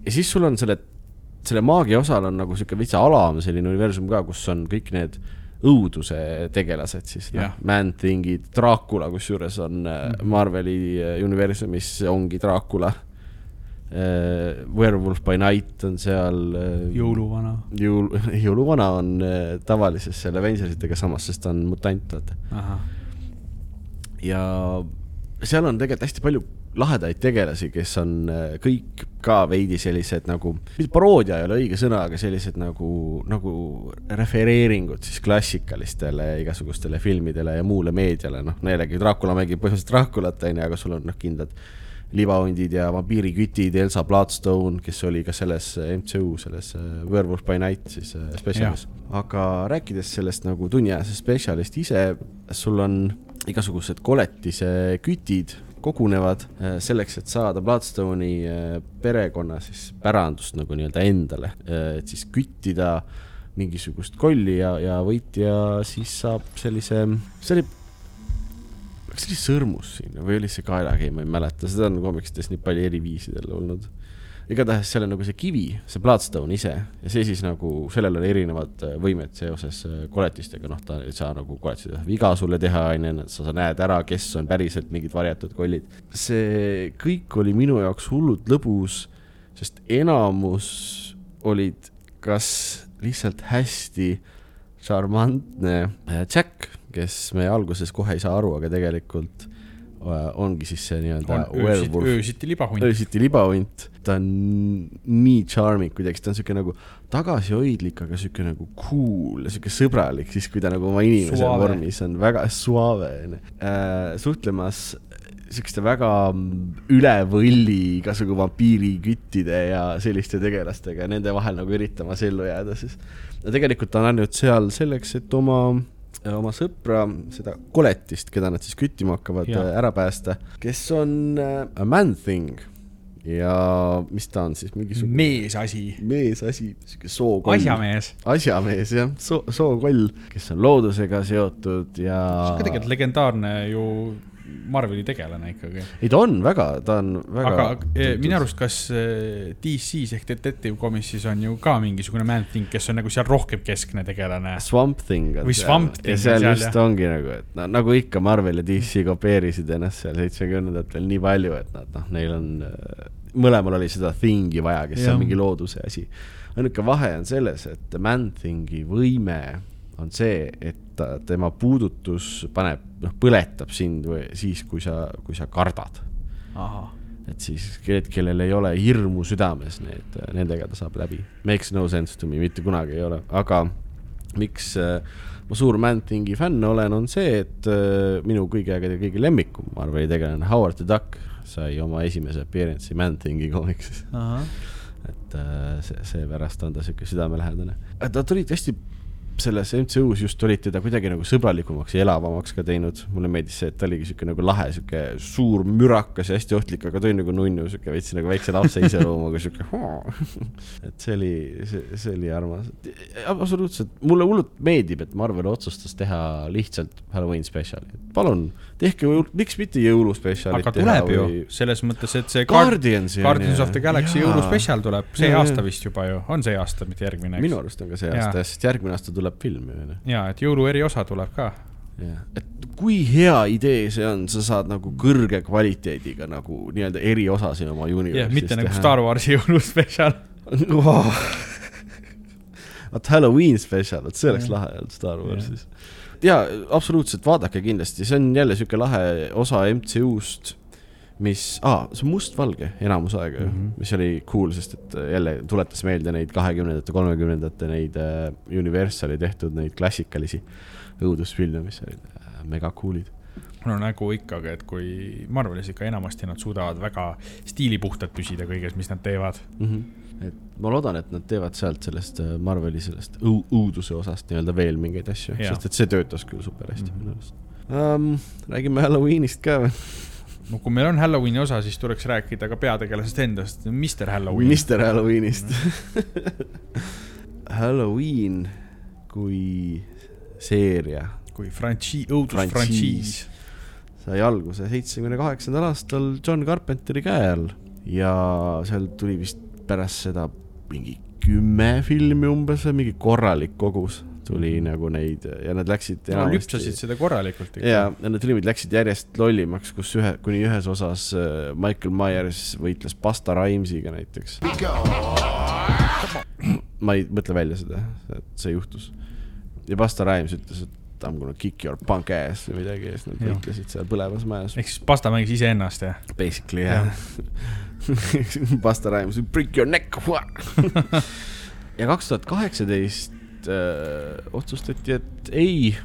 ja siis sul on selle, selle maagia osal on nagu sihuke veitsa alam selline universum ka, kus on kõik need õuduse tegelased siis, noh Jah., Man-Thingid, Dracula, kusjuures on mm -hmm. Marveli äh, universumis ongi Dracula. Werewolf by Night on seal. jõuluvana. jõul, jõuluvana on äh, tavalises seal Avengersitega samas, sest ta on mutant, vaata. ja seal on tegelikult hästi palju lahedaid tegelasi, kes on äh, kõik ka veidi sellised nagu, paroodia ei ole õige sõna, aga sellised nagu, nagu refereeringud siis klassikalistele igasugustele filmidele ja muule meediale, noh, jällegi Dracula mängib põhimõtteliselt Draculat, onju, aga sul on noh, kindlad libahundid ja vampiirikütid, Elsa Bloodstone, kes oli ka selles äh, MCU, selles äh, Werewolf by Night siis spetsialis. aga rääkides sellest nagu tunniajasest spetsialist ise, sul on igasugused koletise kütid kogunevad äh, selleks, et saada Bloodstone'i äh, perekonna siis pärandust nagu nii-öelda endale, et siis küttida mingisugust kolli ja, ja võitja siis saab sellise, see oli, kas see oli sõrmus siin või oli see kaelakehi, ma ei mäleta, seda on komiksites nii palju eri viisidel olnud. Igatahes seal on nagu see kivi, see Bloodstone ise ja see siis nagu, sellel on erinevad äh, võimed seoses äh, koletistega, noh, ta ei saa nagu koletised viga sulle teha, onju, sa, näed ära, kes on päriselt mingid varjatud kollid. see kõik oli minu jaoks hullult lõbus, sest enamus olid kas lihtsalt hästi šarmantne äh, Jack, kes me alguses kohe ei saa aru, aga tegelikult ongi siis see nii-öelda on öösiti, öösiti libahunt. öösiti libahunt, ta on nii charming kuidagi, ta on siuke nagu tagasihoidlik, aga siuke nagu cool ja siuke sõbralik, siis kui ta nagu oma inimese Suave. vormis on väga suave onju äh,. suhtlemas siukeste väga üle võlli igasugu vampiiriküttide ja selliste tegelastega ja nende vahel nagu üritamas ellu jääda siis. ja tegelikult ta on ainult seal selleks, et oma, oma sõpra, seda koletist, keda nad siis küttima hakkavad, Jaa. ära päästa, kes on äh, a man thing ja mis ta on siis, mingisugune meesasi, meesasi, siuke sookoll. asjamees. asjamees jah, soo, sookoll, kes on loodusega seotud ja. see on ka tegelikult legendaarne ju Marveli tegelane ikkagi. ei, ta on väga, ta on väga. aga eh, minu arust, kas eh, DC-s ehk Detective Comissis on ju ka mingisugune Man-Thing, kes on nagu seal rohkem keskne tegelane. Swamp Thing Või Swamp Thing ja seal just ongi nagu, et no, nagu ikka Marvel ja DC kopeerisid ennast seal seitsmekümnendatel nii palju, et nad noh, neil on, mõlemal oli seda Thingi vaja, kes Jah. on mingi looduse asi. ainuke vahe on selles, et Man-Thingi võime on see, et ta, tema puudutus paneb, noh, põletab sind või siis, kui sa, kui sa kardad. et siis need, kellel ei ole hirmu südames, need, nendega ta saab läbi. Makes no sense to me, mitte kunagi ei ole, aga miks äh, ma suur Man-Thingi fänn olen, on see, et äh, minu aegade kõige lemmikum Marveli tegelane Howard the Duck sai oma esimese appearance'i Man-Thingi komiksis. et äh, see, seepärast on ta sihuke südamelähedane. ta tulid hästi selles MCU-s just olid teda kuidagi nagu sõbralikumaks ja elavamaks ka teinud. mulle meeldis see, et ta oligi sihuke nagu lahe, sihuke suur mürakas ja hästi ohtlik, aga ta oli nagu nunnu, sihuke veits nagu väikse lapse iseloomuga, sihuke. et see oli, see, see oli armas. absoluutselt, mulle hullult meeldib, et Marvel otsustas teha lihtsalt Halloween spetsiali. palun tehke, miks mitte jõuluspetsialit aga tuleb ju, selles mõttes, et see Guard- Guardians. Guardians of the Galaxy jõuluspetsial tuleb see Jaa, aasta vist juba ju, on see aasta, mitte järgmine, minu eks. arust on ka see aasta, sest järgmine aasta tuleb film ju, onju. ja, et jõulu eriosa tuleb ka. jah, et kui hea idee see on, sa saad nagu kõrge kvaliteediga nagu nii-öelda eriosa siin oma universe'is jah, mitte nagu Star Warsi jõuluspetsial. wow.. vot Halloween spetsial, vot see oleks lahe olnud Star Warsis. jaa, absoluutselt, vaadake kindlasti, see on jälle sihuke lahe osa MCU-st, mis ah,, see on mustvalge enamus aega ju mm. -hmm. mis oli cool, sest et äh, jälle tuletas meelde neid kahekümnendate, kolmekümnendate neid äh, Universali tehtud neid klassikalisi õudusfilme, mis olid äh, mega cool'id. no nagu ikkagi, et kui Marvelis ikka enamasti nad suudavad väga stiilipuhtad püsida kõiges, mis nad teevad. mm. -hmm. et ma loodan, et nad teevad sealt sellest äh, Marveli sellest õu- õuduse osast nii-öelda veel mingeid asju, sest et see töötas küll super hästi Mhm. minu arust um,. räägime Halloweenist ka või? No kui meil on Halloweeni osa, siis tuleks rääkida ka peategelasest endast, Mr Halloween. Mister Halloweenist. Halloween kui seeria kui frantsiis, õudusfrantsiis. sai alguse seitsmekümne kaheksandal aastal John Carpenteri käe all ja seal tuli vist pärast seda mingi kümme filmi umbes või mingi korralik kogus tuli nagu neid ja nad läksid no lüpsasid seda korralikult ja, ja need filmid läksid järjest lollimaks, kus ühe, kuni ühes osas äh, Michael Myers võitles Pasta Rhymesiga näiteks. ma ei mõtle välja seda, et see juhtus. ja Pasta Rhymes ütles, et I m gonna kick your punk ass või midagi ja siis nad võitlesid seal põlevas majas. ehk siis pasta mängis iseennast, jah? Basically jah. Pasta Rhymes, break your neck. ja kaks tuhat kaheksateist äh, otsustati, et ei,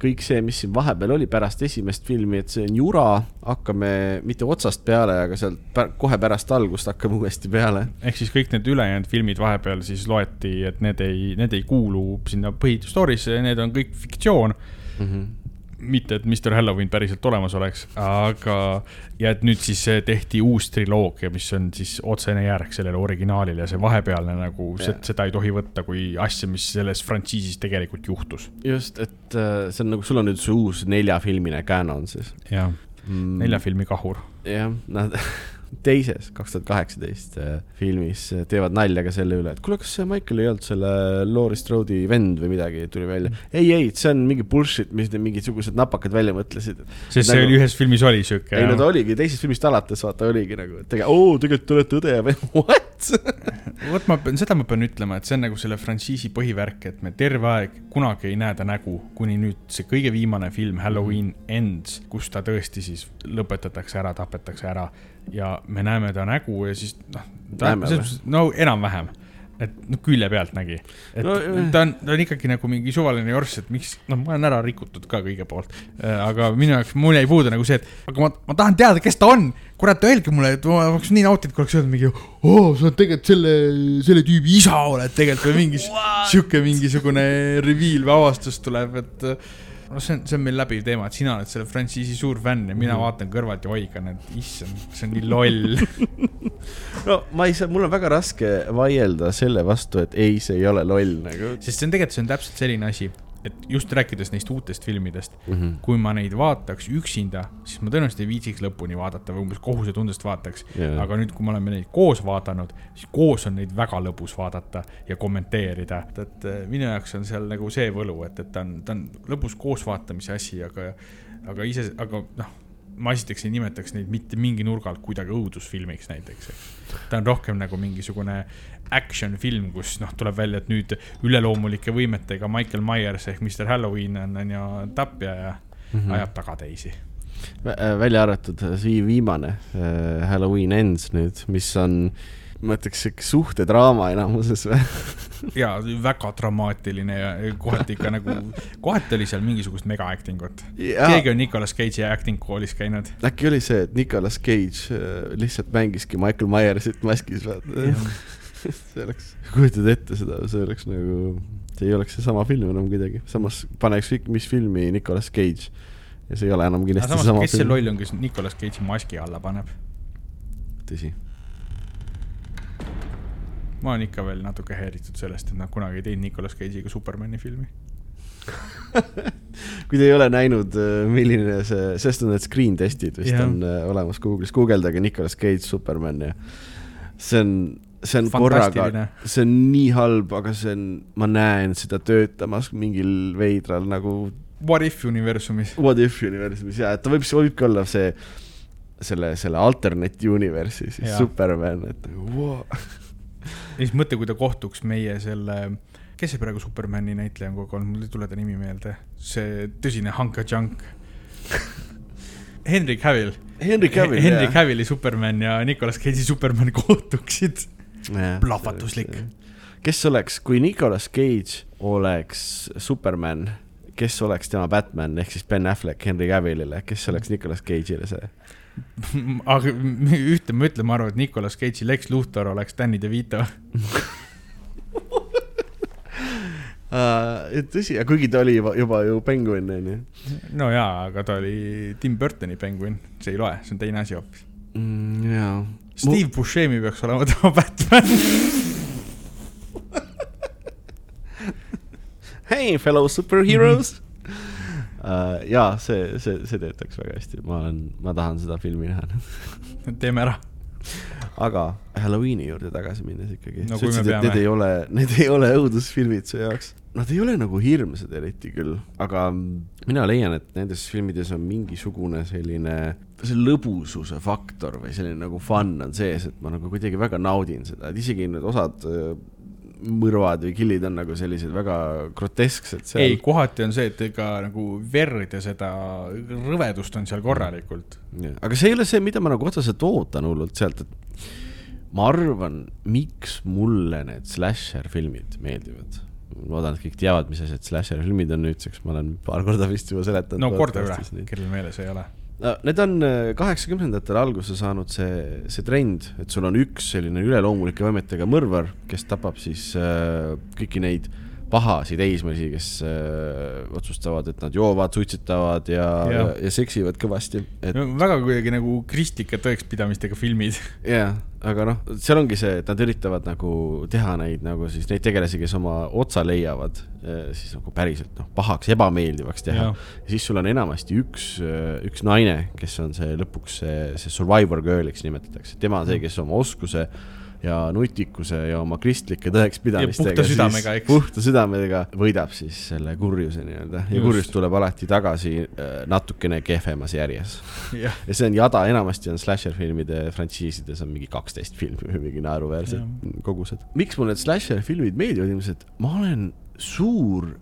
kõik see, mis siin vahepeal oli pärast esimest filmi, et see on jura, hakkame mitte otsast peale, aga sealt pä kohe pärast algust hakkame uuesti peale. ehk siis kõik need ülejäänud filmid vahepeal siis loeti, et need ei, need ei kuulu sinna põhistory'sse, need on kõik fiktsioon. Mm -hmm. mitte, et Mr Halloween päriselt olemas oleks, aga ja et nüüd siis eh, tehti uus triloogia, mis on siis otsene järg sellele originaalile ja see vahepealne nagu yeah., seda ei tohi võtta kui asja, mis selles frantsiisis tegelikult juhtus. just, et äh, see on nagu, sul on nüüd see uus neljafilmine canon siis jah, mm. nelja filmi kahur. jah, nad teises, kaks tuhat kaheksateist äh, filmis äh, teevad nalja ka selle üle, et kuule, kas see Michael ei olnud selle Laurie Strode'i vend või midagi, tuli välja. ei, ei, see on mingi bullshit, mis need mingisugused napakad välja mõtlesid. sest see Nagu- oli ühes filmis oli siuke. ei no ta oligi teisest filmist alates, vaata oligi nagu, et tege-, oo, tegelikult te olete õde või what? vot ma pean, seda ma pean ütlema, et see on nagu selle frantsiisi põhivärk, et me terve aeg kunagi ei näe ta nägu, kuni nüüd see kõige viimane film Halloween Ends, kus ta tõesti siis lõpetatakse ära, tapetakse ära. Ja me näeme ta nägu ja siis noh, no enam-vähem, et noh, külje pealt nägi. et No, ta on, ta on ikkagi nagu mingi suvaline jorss, et miks, noh, ma olen ära rikutud ka kõige poolt. aga minu jaoks, mul jäi puudu nagu see, et aga ma, ma tahan teada, kes ta on. kurat, öelge mulle, et ma oleks nii nautinud, kui oleks öelnud mingi, oo, sa oled tegelikult selle, selle tüübi isa oled tegelikult või mingi sihuke mingisugune reveal või avastus tuleb, et no see on, see on meil läbiv teema, et sina oled selle frantsiisi suur fänn ja mina vaatan kõrvalt ja oigan, et issand, see on nii loll. no ma ei saa, mul on väga raske vaielda selle vastu, et ei, see ei ole loll nagu. Sest see on tegelikult, see on täpselt selline asi, et just rääkides neist uutest filmidest, mm. -hmm. kui ma neid vaataks üksinda, siis ma tõenäoliselt ei viitsiks lõpuni vaadata või umbes kohusetundest vaataks Jaa. aga nüüd, kui me oleme neid koos vaadanud, siis koos on neid väga lõbus vaadata ja kommenteerida, et, äh, minu jaoks on seal nagu see võlu, et, et ta on, ta on lõbus koosvaatamise asi, aga, aga ise, aga noh, ma esiteks ei nimetaks neid mitte mingi nurga alt kuidagi õudusfilmiks näiteks, eks. ta on rohkem nagu mingisugune action film, kus noh, tuleb välja, et nüüd üleloomulike võimetega Michael Myers ehk Mr Halloween on, on ju tapja ja mm -hmm. ajab taga teisi. välja arvatud see viimane äh, Halloween Ends nüüd, mis on, ma ütleks sihuke suhtedraama enamuses või? ja väga dramaatiline ja kohati ikka nagu, kohati oli seal mingisugust mega acting ut. keegi on Nicolas Cage'i acting koolis käinud. äkki oli see, et Nicolas Cage äh, lihtsalt mängiski Michael Myersit maskis, vaata. see oleks, kujutad ette seda, see oleks nagu, see ei oleks seesama film enam kuidagi, samas pane ükskõik mis filmi Nicolas Cage ja see ei ole enam kindlasti samas, seesama kes see film. loll on, kes Nicolas Cage'i maski alla paneb? tõsi. ma olen ikka veel natuke häiritud sellest, et nad kunagi ei teinud Nicolas Cage'iga Supermani filmi. kui te ei ole näinud, milline see, sest on need screen testid vist Jah. on äh, olemas Google'is, guugeldage Nicolas Cage Superman ja see on, see on korraga see on nii halb, aga see on, ma näen seda töötamas mingil veidral nagu What if universumis. What if universumis ja, et ta võib, võibki olla see, selle, selle alternate universe'i siis Jaa. Superman, et nagu wow.. ja siis mõtle, kui ta kohtuks meie selle, kes see praegu Supermani näitleja on kogu aeg olnud, mul ei tule ta nimi meelde, see tõsine Hanka Junk. Henry Cavill. Henry Cavill, Henry Cavilli Superman ja Nicolas Cage'i Superman kohtuksid. Plahvatuslik.. kes oleks, kui Nicolas Cage oleks Superman, kes oleks tema Batman ehk siis Ben Affleck Henry Cavillile, kes oleks Nicolas Cage'ile see? aga ühte ma ütlen, ma arvan, et Nicolas Cage'i Lex Luthor oleks Danny DeVito. Uh, tõsi, kuigi ta oli juba, juba ju penguin, onju. no jaa, aga ta oli Tim Burtoni penguin, see ei loe, see on teine asi hoopis. Mm, jaa. Steve Buscemi peaks olema tema Batman. Hey fellow superheroes uh,. jaa, see, see, see töötaks väga hästi, ma olen, ma tahan seda filmi näha. teeme ära. aga Halloweeni juurde tagasi minnes ikkagi No sa ütlesid, et need ei ole, need ei ole õudusfilmid su jaoks. Nad ei ole nagu hirmsad eriti küll, aga mina leian, et nendes filmides on mingisugune selline, see lõbususe faktor või selline nagu fun on sees, et ma nagu kuidagi väga naudin seda, et isegi need osad äh, mõrvad või killid on nagu sellised väga grotesksed seal. ei, kohati on see, et ega nagu verd ja seda rõvedust on seal korralikult. Jah, aga see ei ole see, mida ma nagu otseselt ootan hullult sealt, et ma arvan, miks mulle need slasher filmid meeldivad. loodan, et kõik teavad, mis asjad slasher filmid on nüüdseks, ma olen paar korda vist juba seletanud. no korda üle, kellel meeles ei ole. no need on kaheksakümnendatel alguse saanud see, see trend, et sul on üks selline üleloomulike võimetega mõrvar, kes tapab siis äh, kõiki neid pahasid teismelisi, kes äh, otsustavad, et nad joovad, suitsetavad ja, ja. Jah. ja, ja seksivad kõvasti, et väga kuidagi nagu kristlike tõekspidamistega filmid. jaa, aga noh, seal ongi see, et nad üritavad nagu teha neid nagu siis neid tegelasi, kes oma otsa leiavad, siis nagu päriselt noh, pahaks, ebameeldivaks teha. Jah. ja siis sul on enamasti üks, üks naine, kes on see lõpuks see, see survivor girl'iks nimetatakse, tema on see, kes oma oskuse ja nutikuse ja oma kristlike tõekspidamistega. Puhta südamega, eks. puhta südamega võidab siis selle kurjuse nii-öelda ja Just. kurjus tuleb alati tagasi äh, natukene kehvemas järjes jah, ja see on jada, enamasti on slasher filmide frantsiisides on mingi kaksteist filmi või mingi naeruväärsed Jah. kogused. miks mulle need slasher filmid meeldivad ilmselt, ma olen suur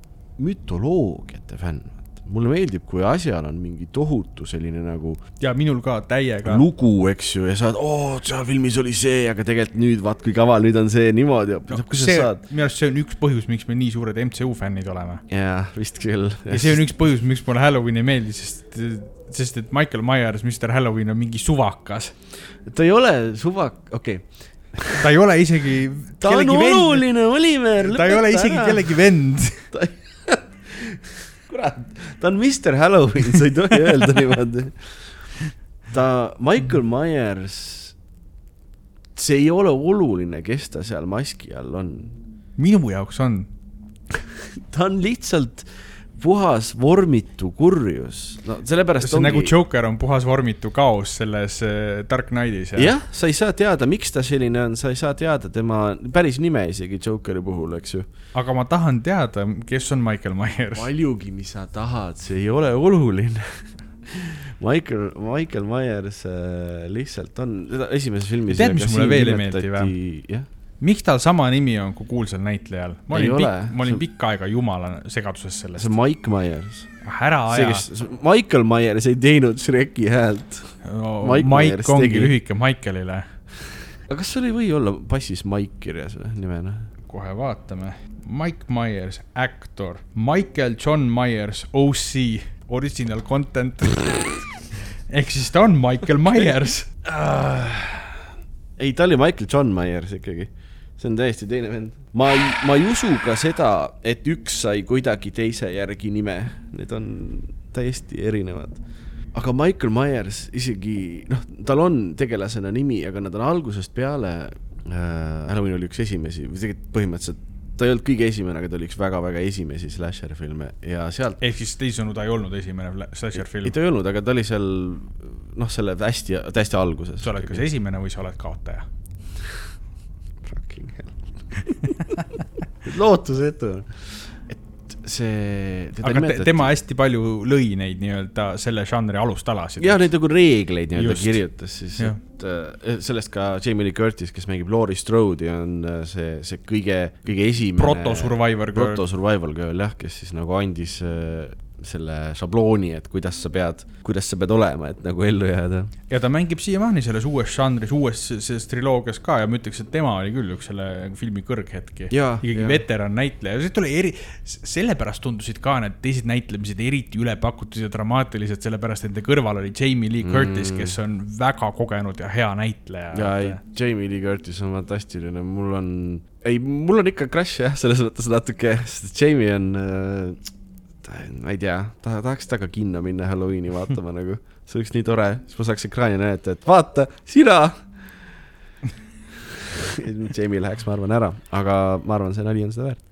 mütoloogiate fänn. Mulle meeldib, kui asjal on mingi tohutu selline nagu ja minul ka täiega. lugu, eks ju, ja sa oled, oo, seal filmis oli see, aga tegelikult nüüd vaat kui kaval, nüüd on see niimoodi no, kus see sa, saad? minu arust see on üks põhjus, miks me nii suured MCU fännid oleme. jaa, vist küll. ja see on üks põhjus, miks mulle Halloween ei meeldi, sest, sest et Michael Myers, Mr Halloween on mingi suvakas. ta ei ole suvak, okei okay.. ta ei ole isegi ta on oluline, Oliver. ta ei ole isegi kellegi vend. kurat, ta on Mr Halloween, sa ei tohi öelda niimoodi. ta, Michael Myers, see ei ole oluline, kes ta seal maski all on. minu jaoks on. ta on lihtsalt puhas vormitu kurjus, no sellepärast see on nagu Joker on puhas vormitu kaos selles äh, Dark Knightis. jah, sa ei saa teada, miks ta selline on, sa ei saa teada tema päris nime isegi Jokeri puhul, eks ju. aga ma tahan teada, kes on Michael Myers. paljugi, mis sa tahad, see ei ole oluline. Michael, Michael Myers äh, lihtsalt on, esimeses filmis. Tead, mis mulle veel ei meeldi või? jah, miks tal sama nimi on kui kuulsal näitlejal? ma olin pikk, ma olin pikka aega jumala segaduses sellest see. on Mike Myers. ära aja. Michael Myers ei teinud Shreki häält. Mike Mike Myers ongi tegi. lühike Michaelile. aga kas seal ei või olla passis Mike kirjas või nimena? kohe vaatame. Mike Myers, actor, Michael John Myers, OC, original content. ehk siis ta on Michael Myers. ei, ta oli Michael John Myers ikkagi. See on täiesti teine vend. ma ei, ma ei usu ka seda, et üks sai kuidagi teise järgi nime, need on täiesti erinevad. aga Michael Myers isegi, noh, tal on tegelasena nimi, aga nad on algusest peale äh,, Halloween oli üks esimesi, või tegelikult põhimõtteliselt ta ei olnud kõige esimene, aga ta oli üks väga-väga esimesi slasher filme ja sealt ehk siis teisisõnu, ta ei olnud esimene slasher ei, film. ta ei olnud, aga ta oli seal noh, selle hästi, täiesti alguses. sa oled kas esimene või sa oled kaotaja. Fucking hell. lootusetu. et see. aga te, tema hästi palju lõi neid nii-öelda selle žanri alustalasid. jah, neid nagu reegleid nii-öelda kirjutas siis, et äh, sellest ka Jamie Lee Curtis, kes mängib Laurie Strode'i, on äh, see, see kõige, kõige esimene. Proto Survivor Girl. Proto Survival Girl jah, kes siis nagu andis äh, selle šablooni, et kuidas sa pead, kuidas sa pead olema, et nagu ellu jääda. ja ta mängib siiamaani selles uues žanris, uues selles triloogias ka ja ma ütleks, et tema oli küll üks selle filmi kõrghetki. Ikkagi jaa. veteran näitleja, see tuli eri, sellepärast tundusid ka need teised näitlemised eriti ülepakutud ja dramaatilised, sellepärast nende kõrval oli Jamie Lee Curtis mm., kes on väga kogenud ja hea näitleja. ja ei, Jamie Lee Curtis on fantastiline, mul on, ei, mul on ikka crush jah, selles mõttes natuke, sest Jamie on äh,, ma ei tea, ta tahaks temaga kinno minna Halloweeni vaatama nagu, see oleks nii tore, siis ma saaks ekraani näidata, et vaata, sina. Jamie läheks, ma arvan, ära, aga ma arvan, see nali on seda väärt.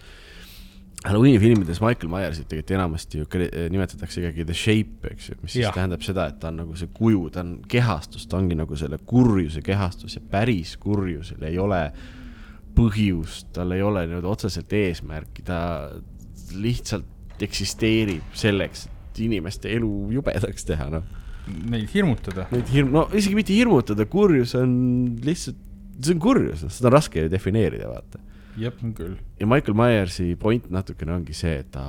Halloweeni filmides Michael Myersit tegelikult enamasti ju kre- nimetatakse ikkagi The Shape, eks ju, mis siis Jah. tähendab seda, et ta on nagu see kuju, ta on kehastus, ta ongi nagu selle kurjuse kehastus ja päris kurjusel ei ole põhjust, tal ei ole nii-öelda otseselt eesmärki, ta lihtsalt eksisteerib selleks, et inimeste elu jubedaks teha, noh. Neid hirmutada. Neid hirm-, no isegi mitte hirmutada, kurjus on lihtsalt, see on kurjus, seda on raske defineerida, vaata jah, on küll. ja Michael Myersi point natukene ongi see, et ta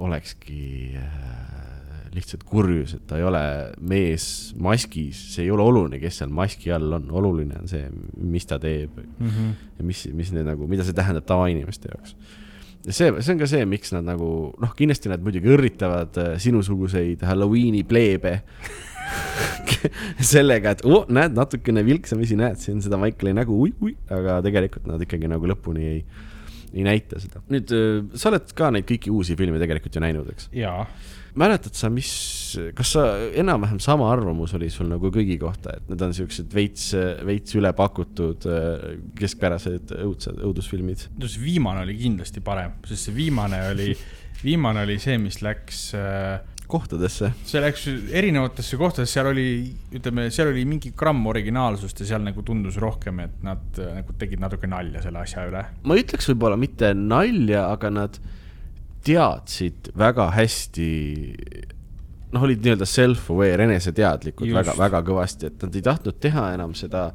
olekski äh, lihtsalt kurjus, et ta ei ole mees maskis, see ei ole oluline, kes seal maski all on, oluline on see, mis ta teeb Mhm. ja mis, mis need nagu, mida see tähendab tavainimeste jaoks. see, see on ka see, miks nad nagu noh, kindlasti nad muidugi õrritavad äh, sinusuguseid Halloweeni pleebe sellega, et oh, näed natukene vilksamisi, näed siin seda Michaeli nägu, ui-ui, aga tegelikult nad ikkagi nagu lõpuni ei, ei näita seda. nüüd äh, sa oled ka neid kõiki uusi filme tegelikult ju näinud, eks? jaa, mäletad sa, mis, kas sa enam-vähem sama arvamus oli sul nagu kõigi kohta, et need on siuksed veits, veits ülepakutud äh, keskpärased õudsed, õudusfilmid? no see viimane oli kindlasti parem, sest see viimane oli, viimane oli see, mis läks äh, kohtadesse. see läks erinevatesse kohtadesse, seal oli, ütleme, seal oli mingi gramm originaalsust ja seal nagu tundus rohkem, et nad äh, nagu tegid natuke nalja selle asja üle. ma ütleks võib-olla mitte nalja, aga nad teadsid väga hästi, noh, olid nii-öelda self-aware, eneseteadlikud Just. väga, väga kõvasti, et nad ei tahtnud teha enam seda,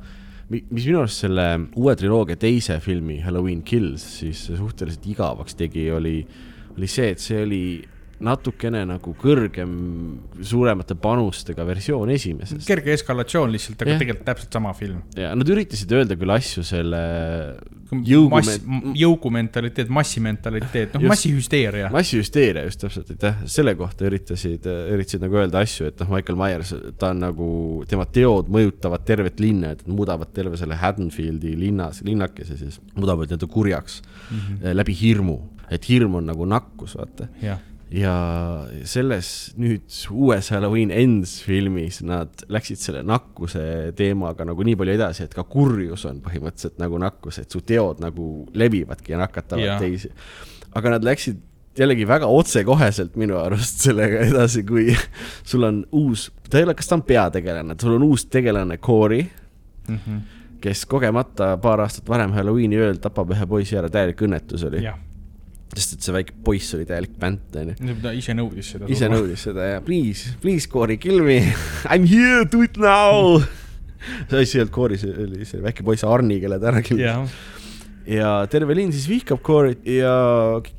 mis minu arust selle uue triloogia teise filmi Halloween Kills siis suhteliselt igavaks tegi, oli, oli see, et see oli natukene nagu kõrgem, suuremate panustega versioon esimesest. kerge eskalatsioon lihtsalt, aga Jah. tegelikult täpselt sama film. ja nad üritasid öelda küll asju selle mass, jõugume-, jõugumentaliteet, massimentaliteet, noh, massihüsteeria. massihüsteeria just täpselt, aitäh, selle kohta üritasid, üritasid nagu öelda asju, et noh, Michael Myers, ta on nagu, tema teod mõjutavad tervet linna, et nad muudavad terve selle Haddonfieldi linnas, linnakese siis, muudavad nii-öelda kurjaks mm -hmm. läbi hirmu, et hirm on nagu nakkus, vaata. jah, ja selles nüüd uues Halloween Ends filmis nad läksid selle nakkuse teemaga nagu nii palju edasi, et ka kurjus on põhimõtteliselt nagu nakkus, et su teod nagu levivadki ja nakatavad ja. teisi. aga nad läksid jällegi väga otsekoheselt minu arust sellega edasi, kui sul on uus, ta ei ole, kas ta on peategelane, sul on uus tegelane Corey, Mhm. kes kogemata paar aastat varem Halloweeni ööl tapab ühe poisi ära, täielik õnnetus oli. jah, sest et see väike poiss oli täielik pänt, onju ta ise nõudis seda. ise. nõudis seda ja please, please Corey, kill me, I m here, do it now. see asi ei olnud Corey, see oli see väike poiss Arni, kelle ta ära killis. jah, ja terve linn siis vihkab Corey't ja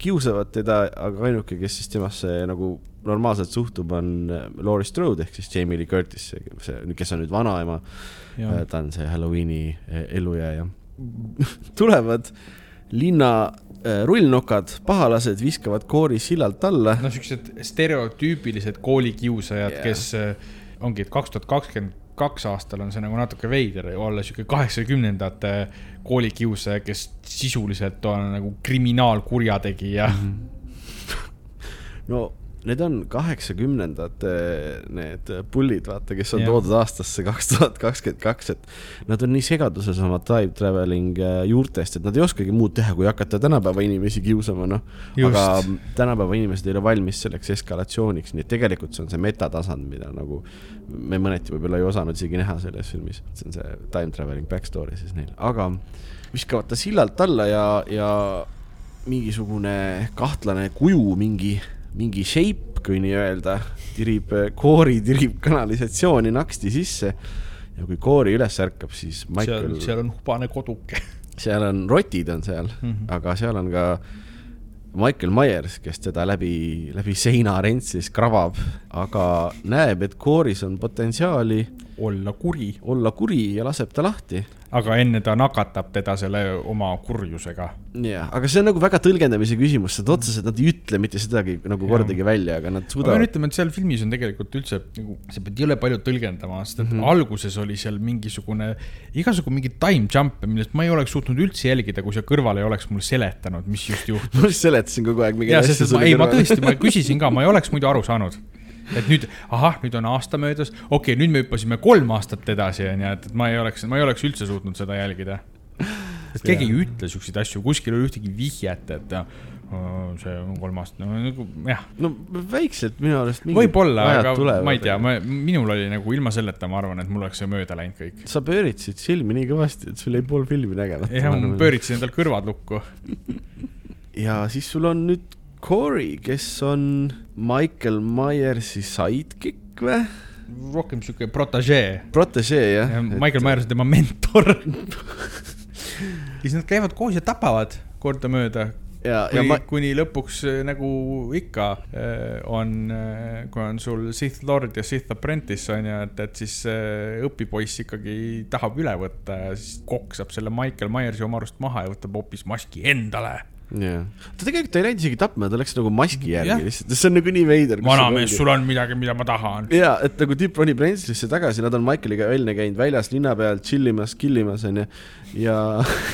kiusavad teda, aga ainuke, kes siis temasse nagu normaalselt suhtub, on äh, Laurie Strode ehk siis Jamie Lee Curtis, see, kes on nüüd vanaema. jah, ta on see Halloweeni eh, ellujääja. tulevad linna rullnokad, pahalased viskavad Corey sillalt alla no siuksed stereotüüpilised koolikiusajad yeah., kes äh, ongi, et kaks tuhat kakskümmend kaks aastal on see nagu natuke veider olla siuke kaheksakümnendate koolikiusaja, kes sisuliselt on nagu kriminaalkurjategija mm. -hmm. no need on kaheksakümnendate need pullid, vaata, kes on Jah. toodud aastasse kaks tuhat kakskümmend kaks, et nad on nii segaduses oma time traveling äh, juurtest, et nad ei oskagi muud teha, kui hakata tänapäeva inimesi kiusama, noh. Aga tänapäeva inimesed ei ole valmis selleks eskalatsiooniks, nii et tegelikult see on see metatasand, mida nagu me mõneti võib-olla ei osanud isegi näha selles filmis. see on see time traveling back story siis neil, aga viskavad ta sillalt alla ja, ja mingisugune kahtlane kuju, mingi, mingi shape, kui nii öelda, tirib, koori tirib kanalisatsiooni naksti sisse. ja kui koori üles ärkab, siis Michael,, seal on hubane koduke. seal on rotid on seal mm. -hmm. aga seal on ka Michael Myers, kes teda läbi, läbi seina rentsis krabab, aga näeb, et kooris on potentsiaali olla kuri, olla kuri ja laseb ta lahti aga enne ta nakatab teda selle oma kurjusega. jah, aga see on nagu väga tõlgendamise küsimus, seda otseselt nad ei ütle mitte sedagi nagu kordagi välja, aga nad ma pean suudavad. ütlema, et seal filmis on tegelikult üldse nagu, sa pead jõle palju tõlgendama, sest et mm. -hmm. alguses oli seal mingisugune, igasugu mingi time jump'e, millest ma ei oleks suutnud üldse jälgida, kui sa kõrval ei oleks mulle seletanud, mis just juhtus. ma seletasin kogu aeg mingeid ma, ei, ma tõesti, ma küsisin ka, ma ei oleks muidu aru saanud. Et nüüd, ahah, nüüd on aasta möödas, okei okay,, nüüd me hüppasime kolm aastat edasi, onju, et, et ma ei oleks, ma ei oleks üldse suutnud seda jälgida. et sest keegi ei ütle siukseid asju, kuskil ei ole ühtegi vihjet, et äh, see on kolmas, no nagu jah, no väikselt minu arust. võib-olla, aga tulevad, ma ei tea, ma, minul oli nagu ilma selleta, ma arvan, et mul oleks see mööda läinud kõik. sa pööritsid silmi nii kõvasti, et sul jäi pool filmi nägemata. jah, ma pööritsin endal kõrvad lukku. ja siis sul on nüüd Corey, kes on Michael Myersi sidekick või? rohkem siuke protegee. protegee jah? Michael Myers on tema mentor. siis nad käivad koos ja tapavad kordamööda, ja, ja kuni ma, kuni lõpuks äh, nagu ikka äh, on, kui on sul Sith Lord ja Sith Apprentice on ju, et, et siis õpipoiss ikkagi tahab üle võtta ja siis koksab selle Michael Myersi oma arust maha ja võtab hoopis maski endale. jah. ta tegelikult ei läinud isegi tapma, ta läks nagu maski järgi Jah. lihtsalt, see on nagu nii veider. vanamees, sul on midagi, mida ma tahan. ja, et nagu tüüp ronib Renslisse tagasi, nad on Michaeliga välja käinud väljas linna peal tšillimas, killimas onju ja.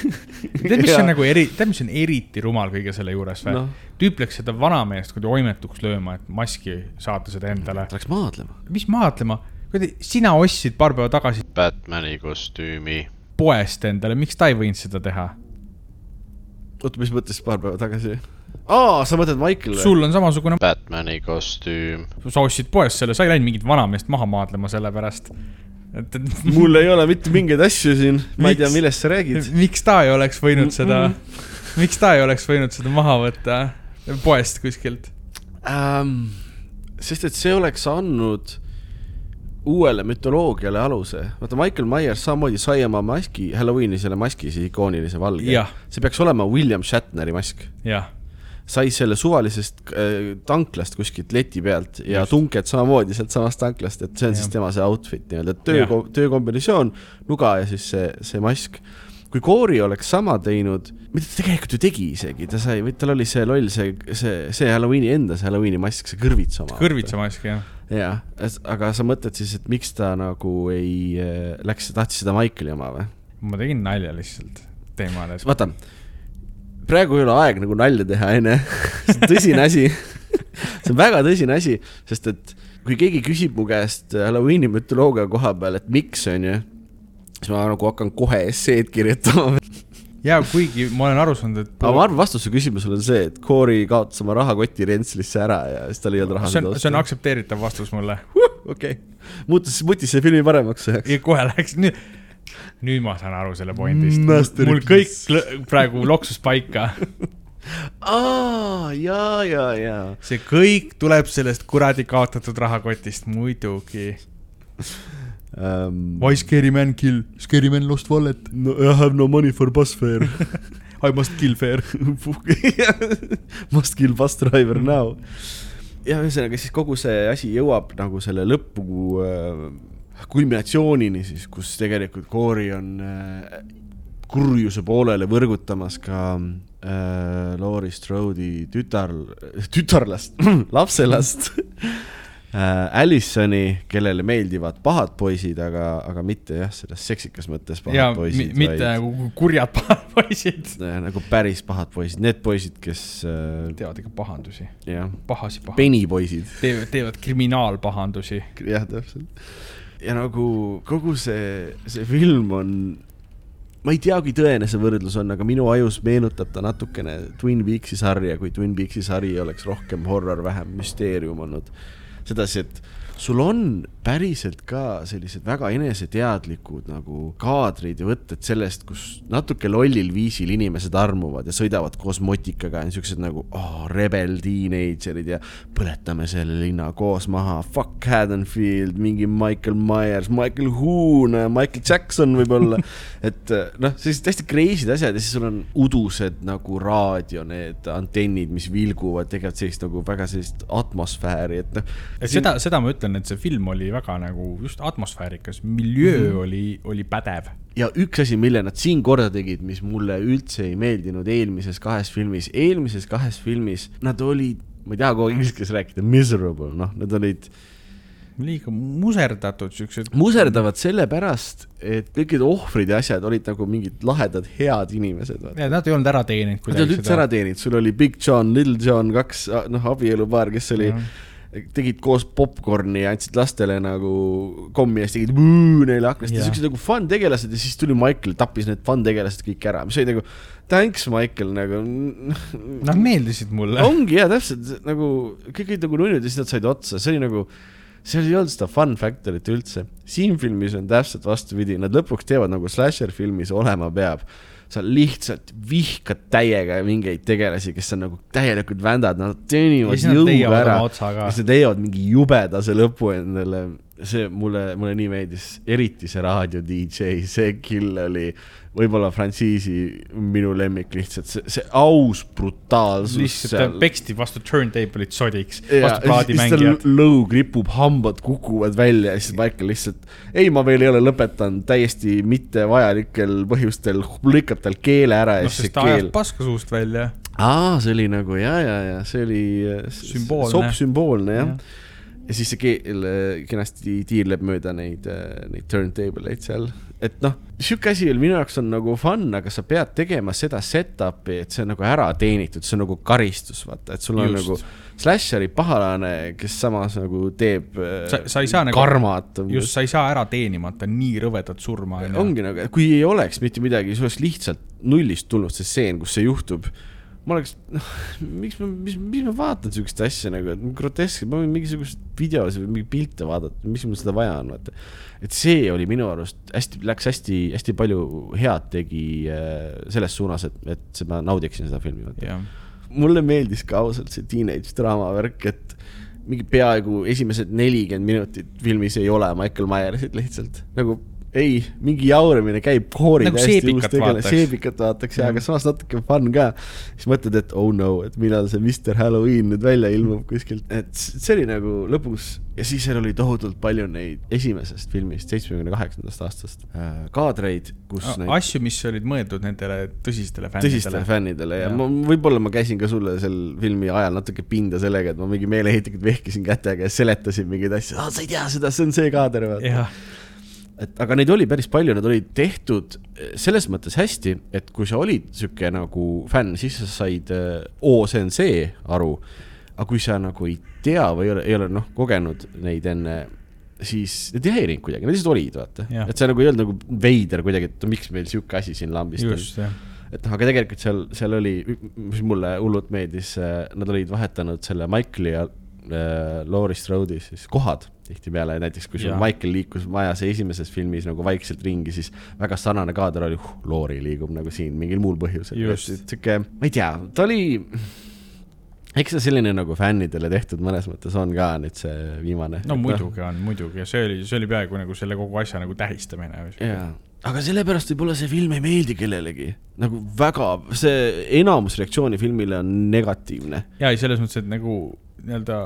tead, mis on nagu eri, tead, mis on eriti rumal kõige selle juures või no.? tüüp läks seda vanameest kuidagi oimetuks lööma, et maski saada seda endale. ta läks maadlema. mis maadlema, kuidagi sina ostsid paar päeva tagasi Batman'i kostüümi. poest endale, miks ta ei võinud seda teha? oota, mis mõttes paar päeva tagasi? aa, sa mõtled Michael või? sul on samasugune, Batman'i kostüüm. sa ostsid poest selle, sa ei läinud mingit vanameest maha maadlema selle pärast. et, et mul ei ole mitte mingeid asju siin, ma ei tea, millest sa räägid. miks ta ei oleks võinud seda, miks ta ei oleks võinud seda maha võtta poest kuskilt? ähm,. sest et see oleks andnud uuele mütoloogiale aluse. vaata, Michael Myers samamoodi sai oma maski, Halloweeni selle maski, see ikoonilise valge see peaks olema William Shatneri mask. sai selle suvalisest äh, tanklast kuskilt leti pealt ja Just. tunked samamoodi sealtsamast tanklast, et see on Jah. siis tema see outfit nii-öelda, töö töökombinatsioon, nuga ja siis see, see mask. kui Corey oleks sama teinud, mida ta tegelikult ju tegi isegi, ta sai, tal oli see loll, see, see, see Halloweeni enda see Halloweeni mask, see kõrvitsa oma. kõrvitsa mask jah. jah, aga sa mõtled siis, et miks ta nagu ei äh, läks, tahtis seda Michaeli oma või? ma tegin nalja lihtsalt teemale. vaata, praegu ei ole aeg nagu nalja teha, onju. see on tõsine asi. see on väga tõsine asi, sest et kui keegi küsib mu käest Halloweeni mütoloogia koha peal, et miks, onju, siis ma nagu hakkan kohe esseed kirjutama. Ja kuigi ma olen aru saanud, et aga ma arvan, vastus su küsimusele on see, et Corey kaotas oma rahakoti Rentslisse ära ja siis tal ei olnud raha see on, see on. aktsepteeritav vastus mulle. okei, muutus, muutis see filmi paremaks üheks. ja kohe läks, nüüd, nüüd ma saan aru selle pointist. Mul kõik praegu loksus paika. aa, ja, ja, ja. see kõik tuleb sellest kuradi kaotatud rahakotist, muidugi. Um, Why scary man kill? Scary man lost wallet. no, I have no money for bus fare I must kill fair. Must kill bus driver now. ja ühesõnaga siis kogu see asi jõuab nagu selle lõpu äh, kulminatsioonini siis, kus tegelikult Corey on äh, kurjuse poolele võrgutamas ka äh, Laurie Strode'i tütar, tütarlast, lapselast Allisoni, kellele meeldivad pahad poisid, aga, aga mitte jah, selles seksikas mõttes pahad ja poisid, mi, mitte nagu kurjad pahad poisid. äh, nagu päris pahad poisid, need poisid, kes äh, teevad ikka pahandusi, pahasi pahandusi. penipoisid, teevad, teevad kriminaalpahandusi. jah, täpselt. ja nagu kogu see, see film on, ma ei tea, kui tõene see võrdlus on, aga minu ajus meenutab ta natukene Twin Peaksi sarja, kui Twin Peaksi sari oleks rohkem horror, vähem müsteerium olnud. sedasi, et sul on päriselt ka sellised väga eneseteadlikud nagu kaadrid ja võtted sellest, kus natuke lollil viisil inimesed armuvad ja sõidavad koos motikaga ja siuksed nagu oh, rebel teenager'id ja põletame selle linna koos maha, fuck Haddonfield, mingi Michael Myers, Michael Hoon, Michael Jackson võib-olla. et noh, sellised hästi crazy'd asjad ja siis sul on udused nagu raadio, need antennid, mis vilguvad, tegevad sellist nagu väga sellist atmosfääri, et noh. seda, seda ma ütlen, et see film oli väga nagu just atmosfäärikas, miljöö mm -hmm. oli, oli pädev. ja üks asi, mille nad siin korda tegid, mis mulle üldse ei meeldinud eelmises kahes filmis, eelmises kahes filmis nad olid, ma ei taha kogu aeg inglise keeles rääkida, miserable, noh, nad olid liiga muserdatud siuksed. muserdavad sellepärast, et kõik need ohvrid ja asjad olid nagu mingid lahedad, head inimesed. Nad Nad ei olnud ära teeninud ei olnud üldse ära teeninud, sul oli Big John, Little John, kaks noh, abielupaar, kes oli Mhm. Tegid koos popkorni ja andsid lastele nagu kommi ja siis tegid vuu neile aknast ja siuksed nagu fun tegelased ja siis tuli Michael, tappis need fun tegelased kõik ära, mis oli nagu thanks, Michael, nagu Nad meeldisid mulle. ongi jaa, täpselt nagu kõik olid nagu nunnud ja siis nad said otsa, see oli nagu, seal ei olnud seda fun factor'it üldse. siin filmis on täpselt vastupidi, nad lõpuks teevad nagu slasher filmis olema peab. Sa lihtsalt vihkad täiega mingeid tegelasi, kes on nagu täielikud vändad, nad teenivad jõuga ära ja. siis nad leiavad mingi jubedase lõpu endale, see mulle, mulle nii meeldis, eriti see raadio DJ, see kill oli võib-olla frantsiisi minu lemmik lihtsalt, see, see aus brutaalsus lihtsalt peksti vastu turntable'it sodiks, ja vastu plaadimängijat. tal lõug ripub, hambad kukuvad välja ja siis Michael lihtsalt, ei, ma veel ei ole lõpetanud, täiesti mittevajalikel põhjustel lõikab tal keele ära ja noh, siis see keel ajab paska suust välja. aa, see oli nagu ja, ja, ja see oli äh, sopp sümboolne jah Jah. ja.. Ja siis see keel äh, kenasti tiirleb mööda neid, neid turntable eid seal, et noh, sihuke asi veel minu jaoks on nagu fun, aga sa pead tegema seda setup'i, et see on nagu ära teenitud, see on nagu karistus, vaata, et sul on Just. nagu slasheri pahalane, kes samas nagu teeb äh, Sa- sa ei saa nagu- karmat. just, sa ei saa ära teenimata nii rõvedat surma. ongi nagu, kui ei oleks mitte midagi, siis oleks lihtsalt nullist tulnud see stseen, kus see juhtub. Ma oleks, noh, miks ma, mis, mis ma vaatan siukest asja nagu, et grotesk, ma võin mingisugust videosid või mingeid pilte vaadata, miks mul seda vaja on, vaata. et see oli minu arust hästi, läks hästi, hästi palju head tegi äh, selles suunas, et, et ma naudiksin seda filmi, vaata. jah, mulle meeldis ka ausalt see teenage draama värk, et mingi peaaegu esimesed nelikümmend minutit filmis ei ole Michael Myersit lihtsalt nagu ei, mingi jauramine käib, koori Nagu seebikat uus tegelane, seebikat vaataks ja, aga samas natuke fun ka. siis mõtled, et oh no, et millal see Mr Halloween nüüd välja ilmub kuskilt, et see oli nagu lõpus ja siis seal oli tohutult palju neid esimesest filmist, seitsmekümne kaheksandast aastast äh, kaadreid, kus neid asju, mis olid mõeldud nendele tõsistele tõsistele fännidele. fännidele ja Jah. ma, võib-olla ma käisin ka sulle sel filmi ajal natuke pinda sellega, et ma mingi meeleheitlikult vehkisin kätega ja seletasin mingeid asju, sa ei tea seda, see on see kaader, vaata. Et aga neid oli päris palju, need olid tehtud eh, selles mõttes hästi, et kui sa olid sihuke nagu fänn, siis sa said, oo, see on see aru. aga kui sa nagu ei tea või ei ole, ei ole noh, kogenud neid enne, siis need ei häirinud kuidagi, nad lihtsalt olid, vaata. Et see nagu ei olnud nagu veider kuidagi, et miks meil sihuke asi siin lambist on just, jah. et noh, aga tegelikult seal, seal oli, mis mulle hullult meeldis, nad olid vahetanud selle Michael'i ja äh, Laurie Strode'i siis kohad tihtipeale, näiteks kui sul. Michael liikus majas esimeses filmis nagu vaikselt ringi, siis väga sarnane kaader oli uh,, Laurie liigub nagu siin mingil muul põhjusel. Sihuke, ma ei tea, ta oli, eks ta selline nagu fännidele tehtud mõnes mõttes on ka nüüd see viimane. no muidugi on, muidugi ja see oli, see oli peaaegu nagu selle kogu asja nagu tähistamine. jaa, aga sellepärast võib-olla see film ei meeldi kellelegi. nagu väga, see enamus reaktsiooni filmile on negatiivne. ja ei, selles mõttes, et nagu nii-öelda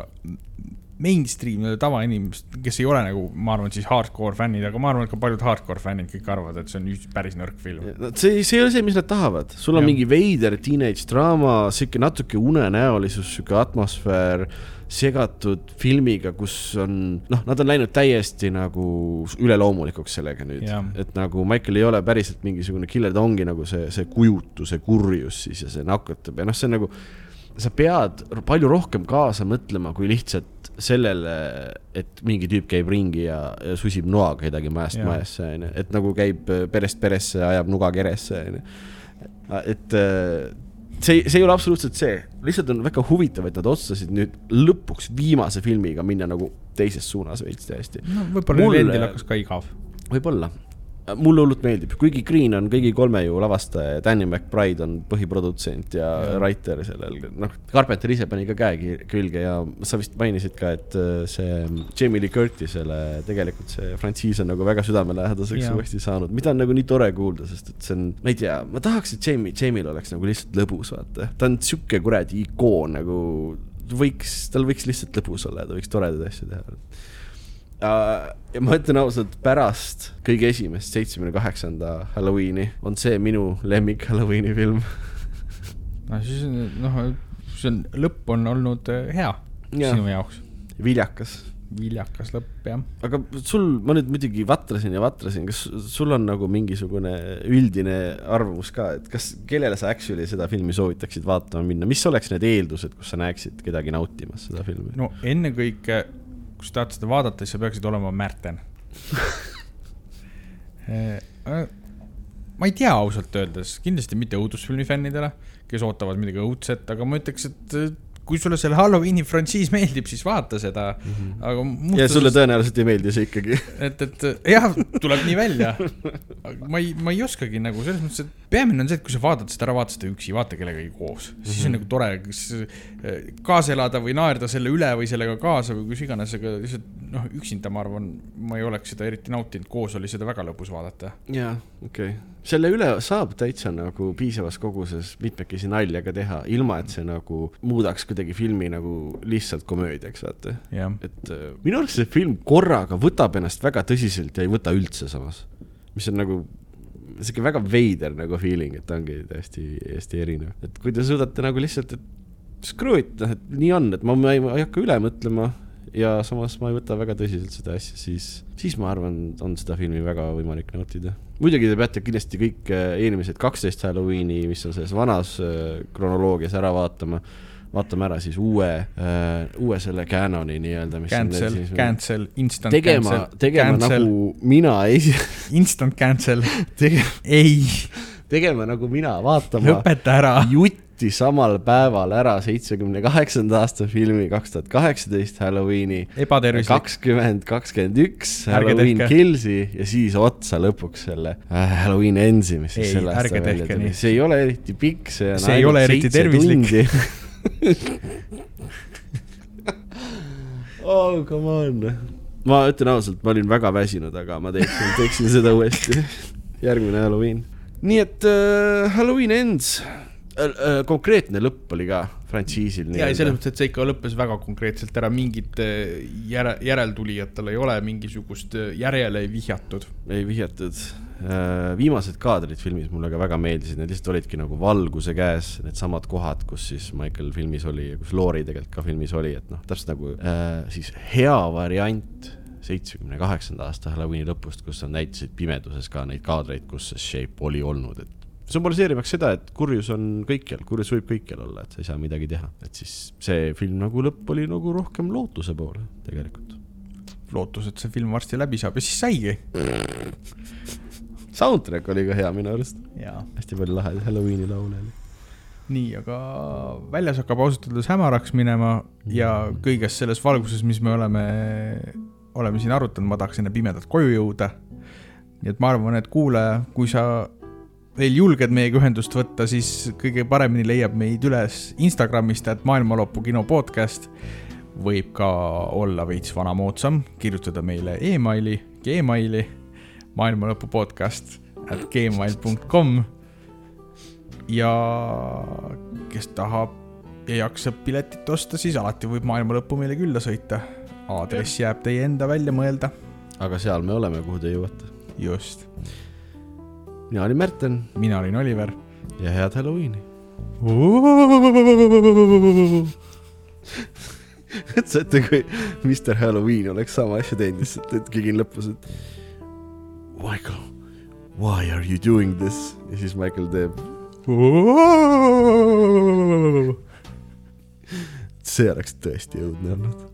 mainstream tavainimesed, kes ei ole nagu, ma arvan, siis hardcore fännid, aga ma arvan, et ka paljud hardcore fännid kõik arvavad, et see on üks päris nõrk film. see, see ei ole see, mis nad tahavad, sul on Jah. mingi veider teenage draama, sihuke natuke unenäolisus, sihuke atmosfäär segatud filmiga, kus on, noh, nad on läinud täiesti nagu üleloomulikuks sellega nüüd Jah., et nagu Michael ei ole päriselt mingisugune killer, ta ongi nagu see, see kujutu, see kurjus siis ja see nakatab ja noh, see on nagu sa pead palju rohkem kaasa mõtlema kui lihtsalt sellele, et mingi tüüp käib ringi ja, ja susib noaga kedagi majast Jaa. majasse, onju, et nagu käib äh, perest peresse, ajab nuga keresse, onju. et äh, see, see ei ole absoluutselt see, lihtsalt on väga huvitav, et nad otsustasid nüüd lõpuks viimase filmiga minna nagu teises suunas veits täiesti. no võib-olla neil endil hakkas ka igav. võib-olla, mulle hullult meeldib, kuigi Green on kõigi kolme ju lavastaja ja Danny McBride on põhiprodutsent ja, ja. writer sellel, noh, Carpenter ise pani ka käe külge ja sa vist mainisid ka, et äh, see Jamie Lee Curtisele tegelikult see frantsiis on nagu väga südamelähedaseks uuesti saanud, mida on nagu nii tore kuulda, sest et see on, ma ei tea, ma tahaks, et Jamie, Jamie'l oleks nagu lihtsalt lõbus, vaata, ta on sihuke kuradi ikoon nagu võiks, tal võiks lihtsalt lõbus olla ja ta võiks toredaid asju teha ja ma ütlen ausalt, pärast kõige esimest seitsmekümne kaheksanda Halloweeni on see minu lemmik Halloweeni film. no siis on- noh, see on, lõpp on olnud äh, hea Jaa. sinu jaoks. viljakas, viljakas lõpp jah. aga sul, ma nüüd muidugi vatrasin ja vatrasin, kas sul on nagu mingisugune üldine arvamus ka, et kas, kellele sa actually seda filmi soovitaksid vaatama minna, mis oleks need eeldused, kus sa näeksid kedagi nautimas seda filmi? no ennekõike, kui sa tahad seda vaadata, siis sa peaksid olema Märten. ma ei tea ausalt öeldes, kindlasti mitte õudusfilmi fännidele, kes ootavad midagi õudset, aga ma ütleks, et kui sulle selle Halloweeni frantsiis meeldib, siis vaata seda mm. -hmm. aga Mhm. ja sulle tõenäoliselt ei meeldi see ikkagi. et, et jah, tuleb nii välja. ma ei, ma ei oskagi nagu selles mõttes, et peamine on see, et kui sa vaatad seda ära, vaata seda üksi, vaata kellegagi koos mm, -hmm. siis on nagu tore, kas eh, kaasa elada või naerda selle üle või sellega kaasa või kus iganes, aga lihtsalt noh, üksinda ma arvan, ma ei oleks seda eriti nautinud, koos oli seda väga lõbus vaadata. jaa, okei okay.. selle üle saab täitsa nagu piisavas koguses mitmekesi nalja ka teha, ilma et see nagu muudaks kuidagi filmi nagu lihtsalt komöödiaks, vaata. jah, et äh, minu arust see film korraga võtab ennast väga tõsiselt ja ei võta üldse samas, mis on nagu sihuke väga veider nagu feeling, et ta ongi täiesti, täiesti erinev, et kui te suudate nagu lihtsalt, et screw it, noh, et nii on, et ma, ma ei hakka üle mõtlema ja samas ma ei võta väga tõsiselt seda asja, siis, siis ma arvan, on seda filmi väga võimalik nautida. muidugi te peate kindlasti kõik äh, eelmised kaksteist Halloweeni, mis on selles vanas äh, kronoloogias ära vaatama vaatame ära siis uue äh,, uue selle canon'i nii-öelda. cancel, cancel, instant tegema cancel,, tegema cancel, nagu mina esi-, instant cancel, tegema, ei, tegema nagu mina, vaatama lõpeta ära. jutti samal päeval ära seitsmekümne kaheksanda aasta filmi kaks tuhat kaheksateist Halloweeni. ebatervislik, kakskümmend, kakskümmend üks Halloween. Killsi ja siis otsa lõpuks selle äh, Halloween Ends'i, mis siis selle aasta välja tuli see ei ole eriti pikk, see on See ei ole eriti tervislik. oh, come on. ma ütlen ausalt, ma olin väga väsinud, aga ma teeksin, teeksin seda uuesti. järgmine Halloween. Nii et äh, Halloween Ends äh,, äh, konkreetne lõpp oli ka frantsiisil. ja, ja selles mõttes, et see ikka lõppes väga konkreetselt ära, mingit eh, järe, järeltulijatele ei ole mingisugust eh, järjele vihjatud. ei vihjatud. viimased kaadrid filmis mulle ka väga meeldisid, need lihtsalt olidki nagu valguse käes, needsamad kohad, kus siis Michael filmis oli ja kus Laurie tegelikult ka filmis oli, et noh, täpselt nagu äh, siis hea variant seitsmekümne kaheksanda aasta Halloweeni lõpust, kus nad näitasid pimeduses ka neid kaadreid, kus see shape oli olnud, et sümboliseerimaks seda, et kurjus on kõikjal, kurjus võib kõikjal olla, et sa ei saa midagi teha, et siis see film nagu lõpp oli nagu rohkem lootuse poole tegelikult. lootus, et see film varsti läbi saab ja siis saigi. Soundtrack oli ka hea minu arust, hästi palju lahedaid Halloweeni laule oli. nii, aga väljas hakkab ausalt öeldes hämaraks minema ja kõiges selles valguses, mis me oleme, oleme siin arutanud, ma tahaks enne pimedat koju jõuda. nii et ma arvan, et kuulaja, kui sa veel julged meiega ühendust võtta, siis kõige paremini leiab meid üles Instagramist, et maailmalõpu kino podcast. võib ka olla veits vanamoodsam, kirjutada meile emaili, Gmaili, maailmalõpu podcast at gmail.com ja kes tahab ja jaksab piletit osta, siis alati võib maailma lõppu meile külla sõita. Aadress jääb teie enda välja mõelda. aga seal me oleme, kuhu te jõuate. just, mina olin Märten mina olin Oliver. ja head Halloweeni. ette, kui Mr Halloween oleks sama asja teinud, lihtsalt, et keegi lõpus, et Michael, why are you doing this? ja siis Michael teeb, see oleks tõesti õudne olnud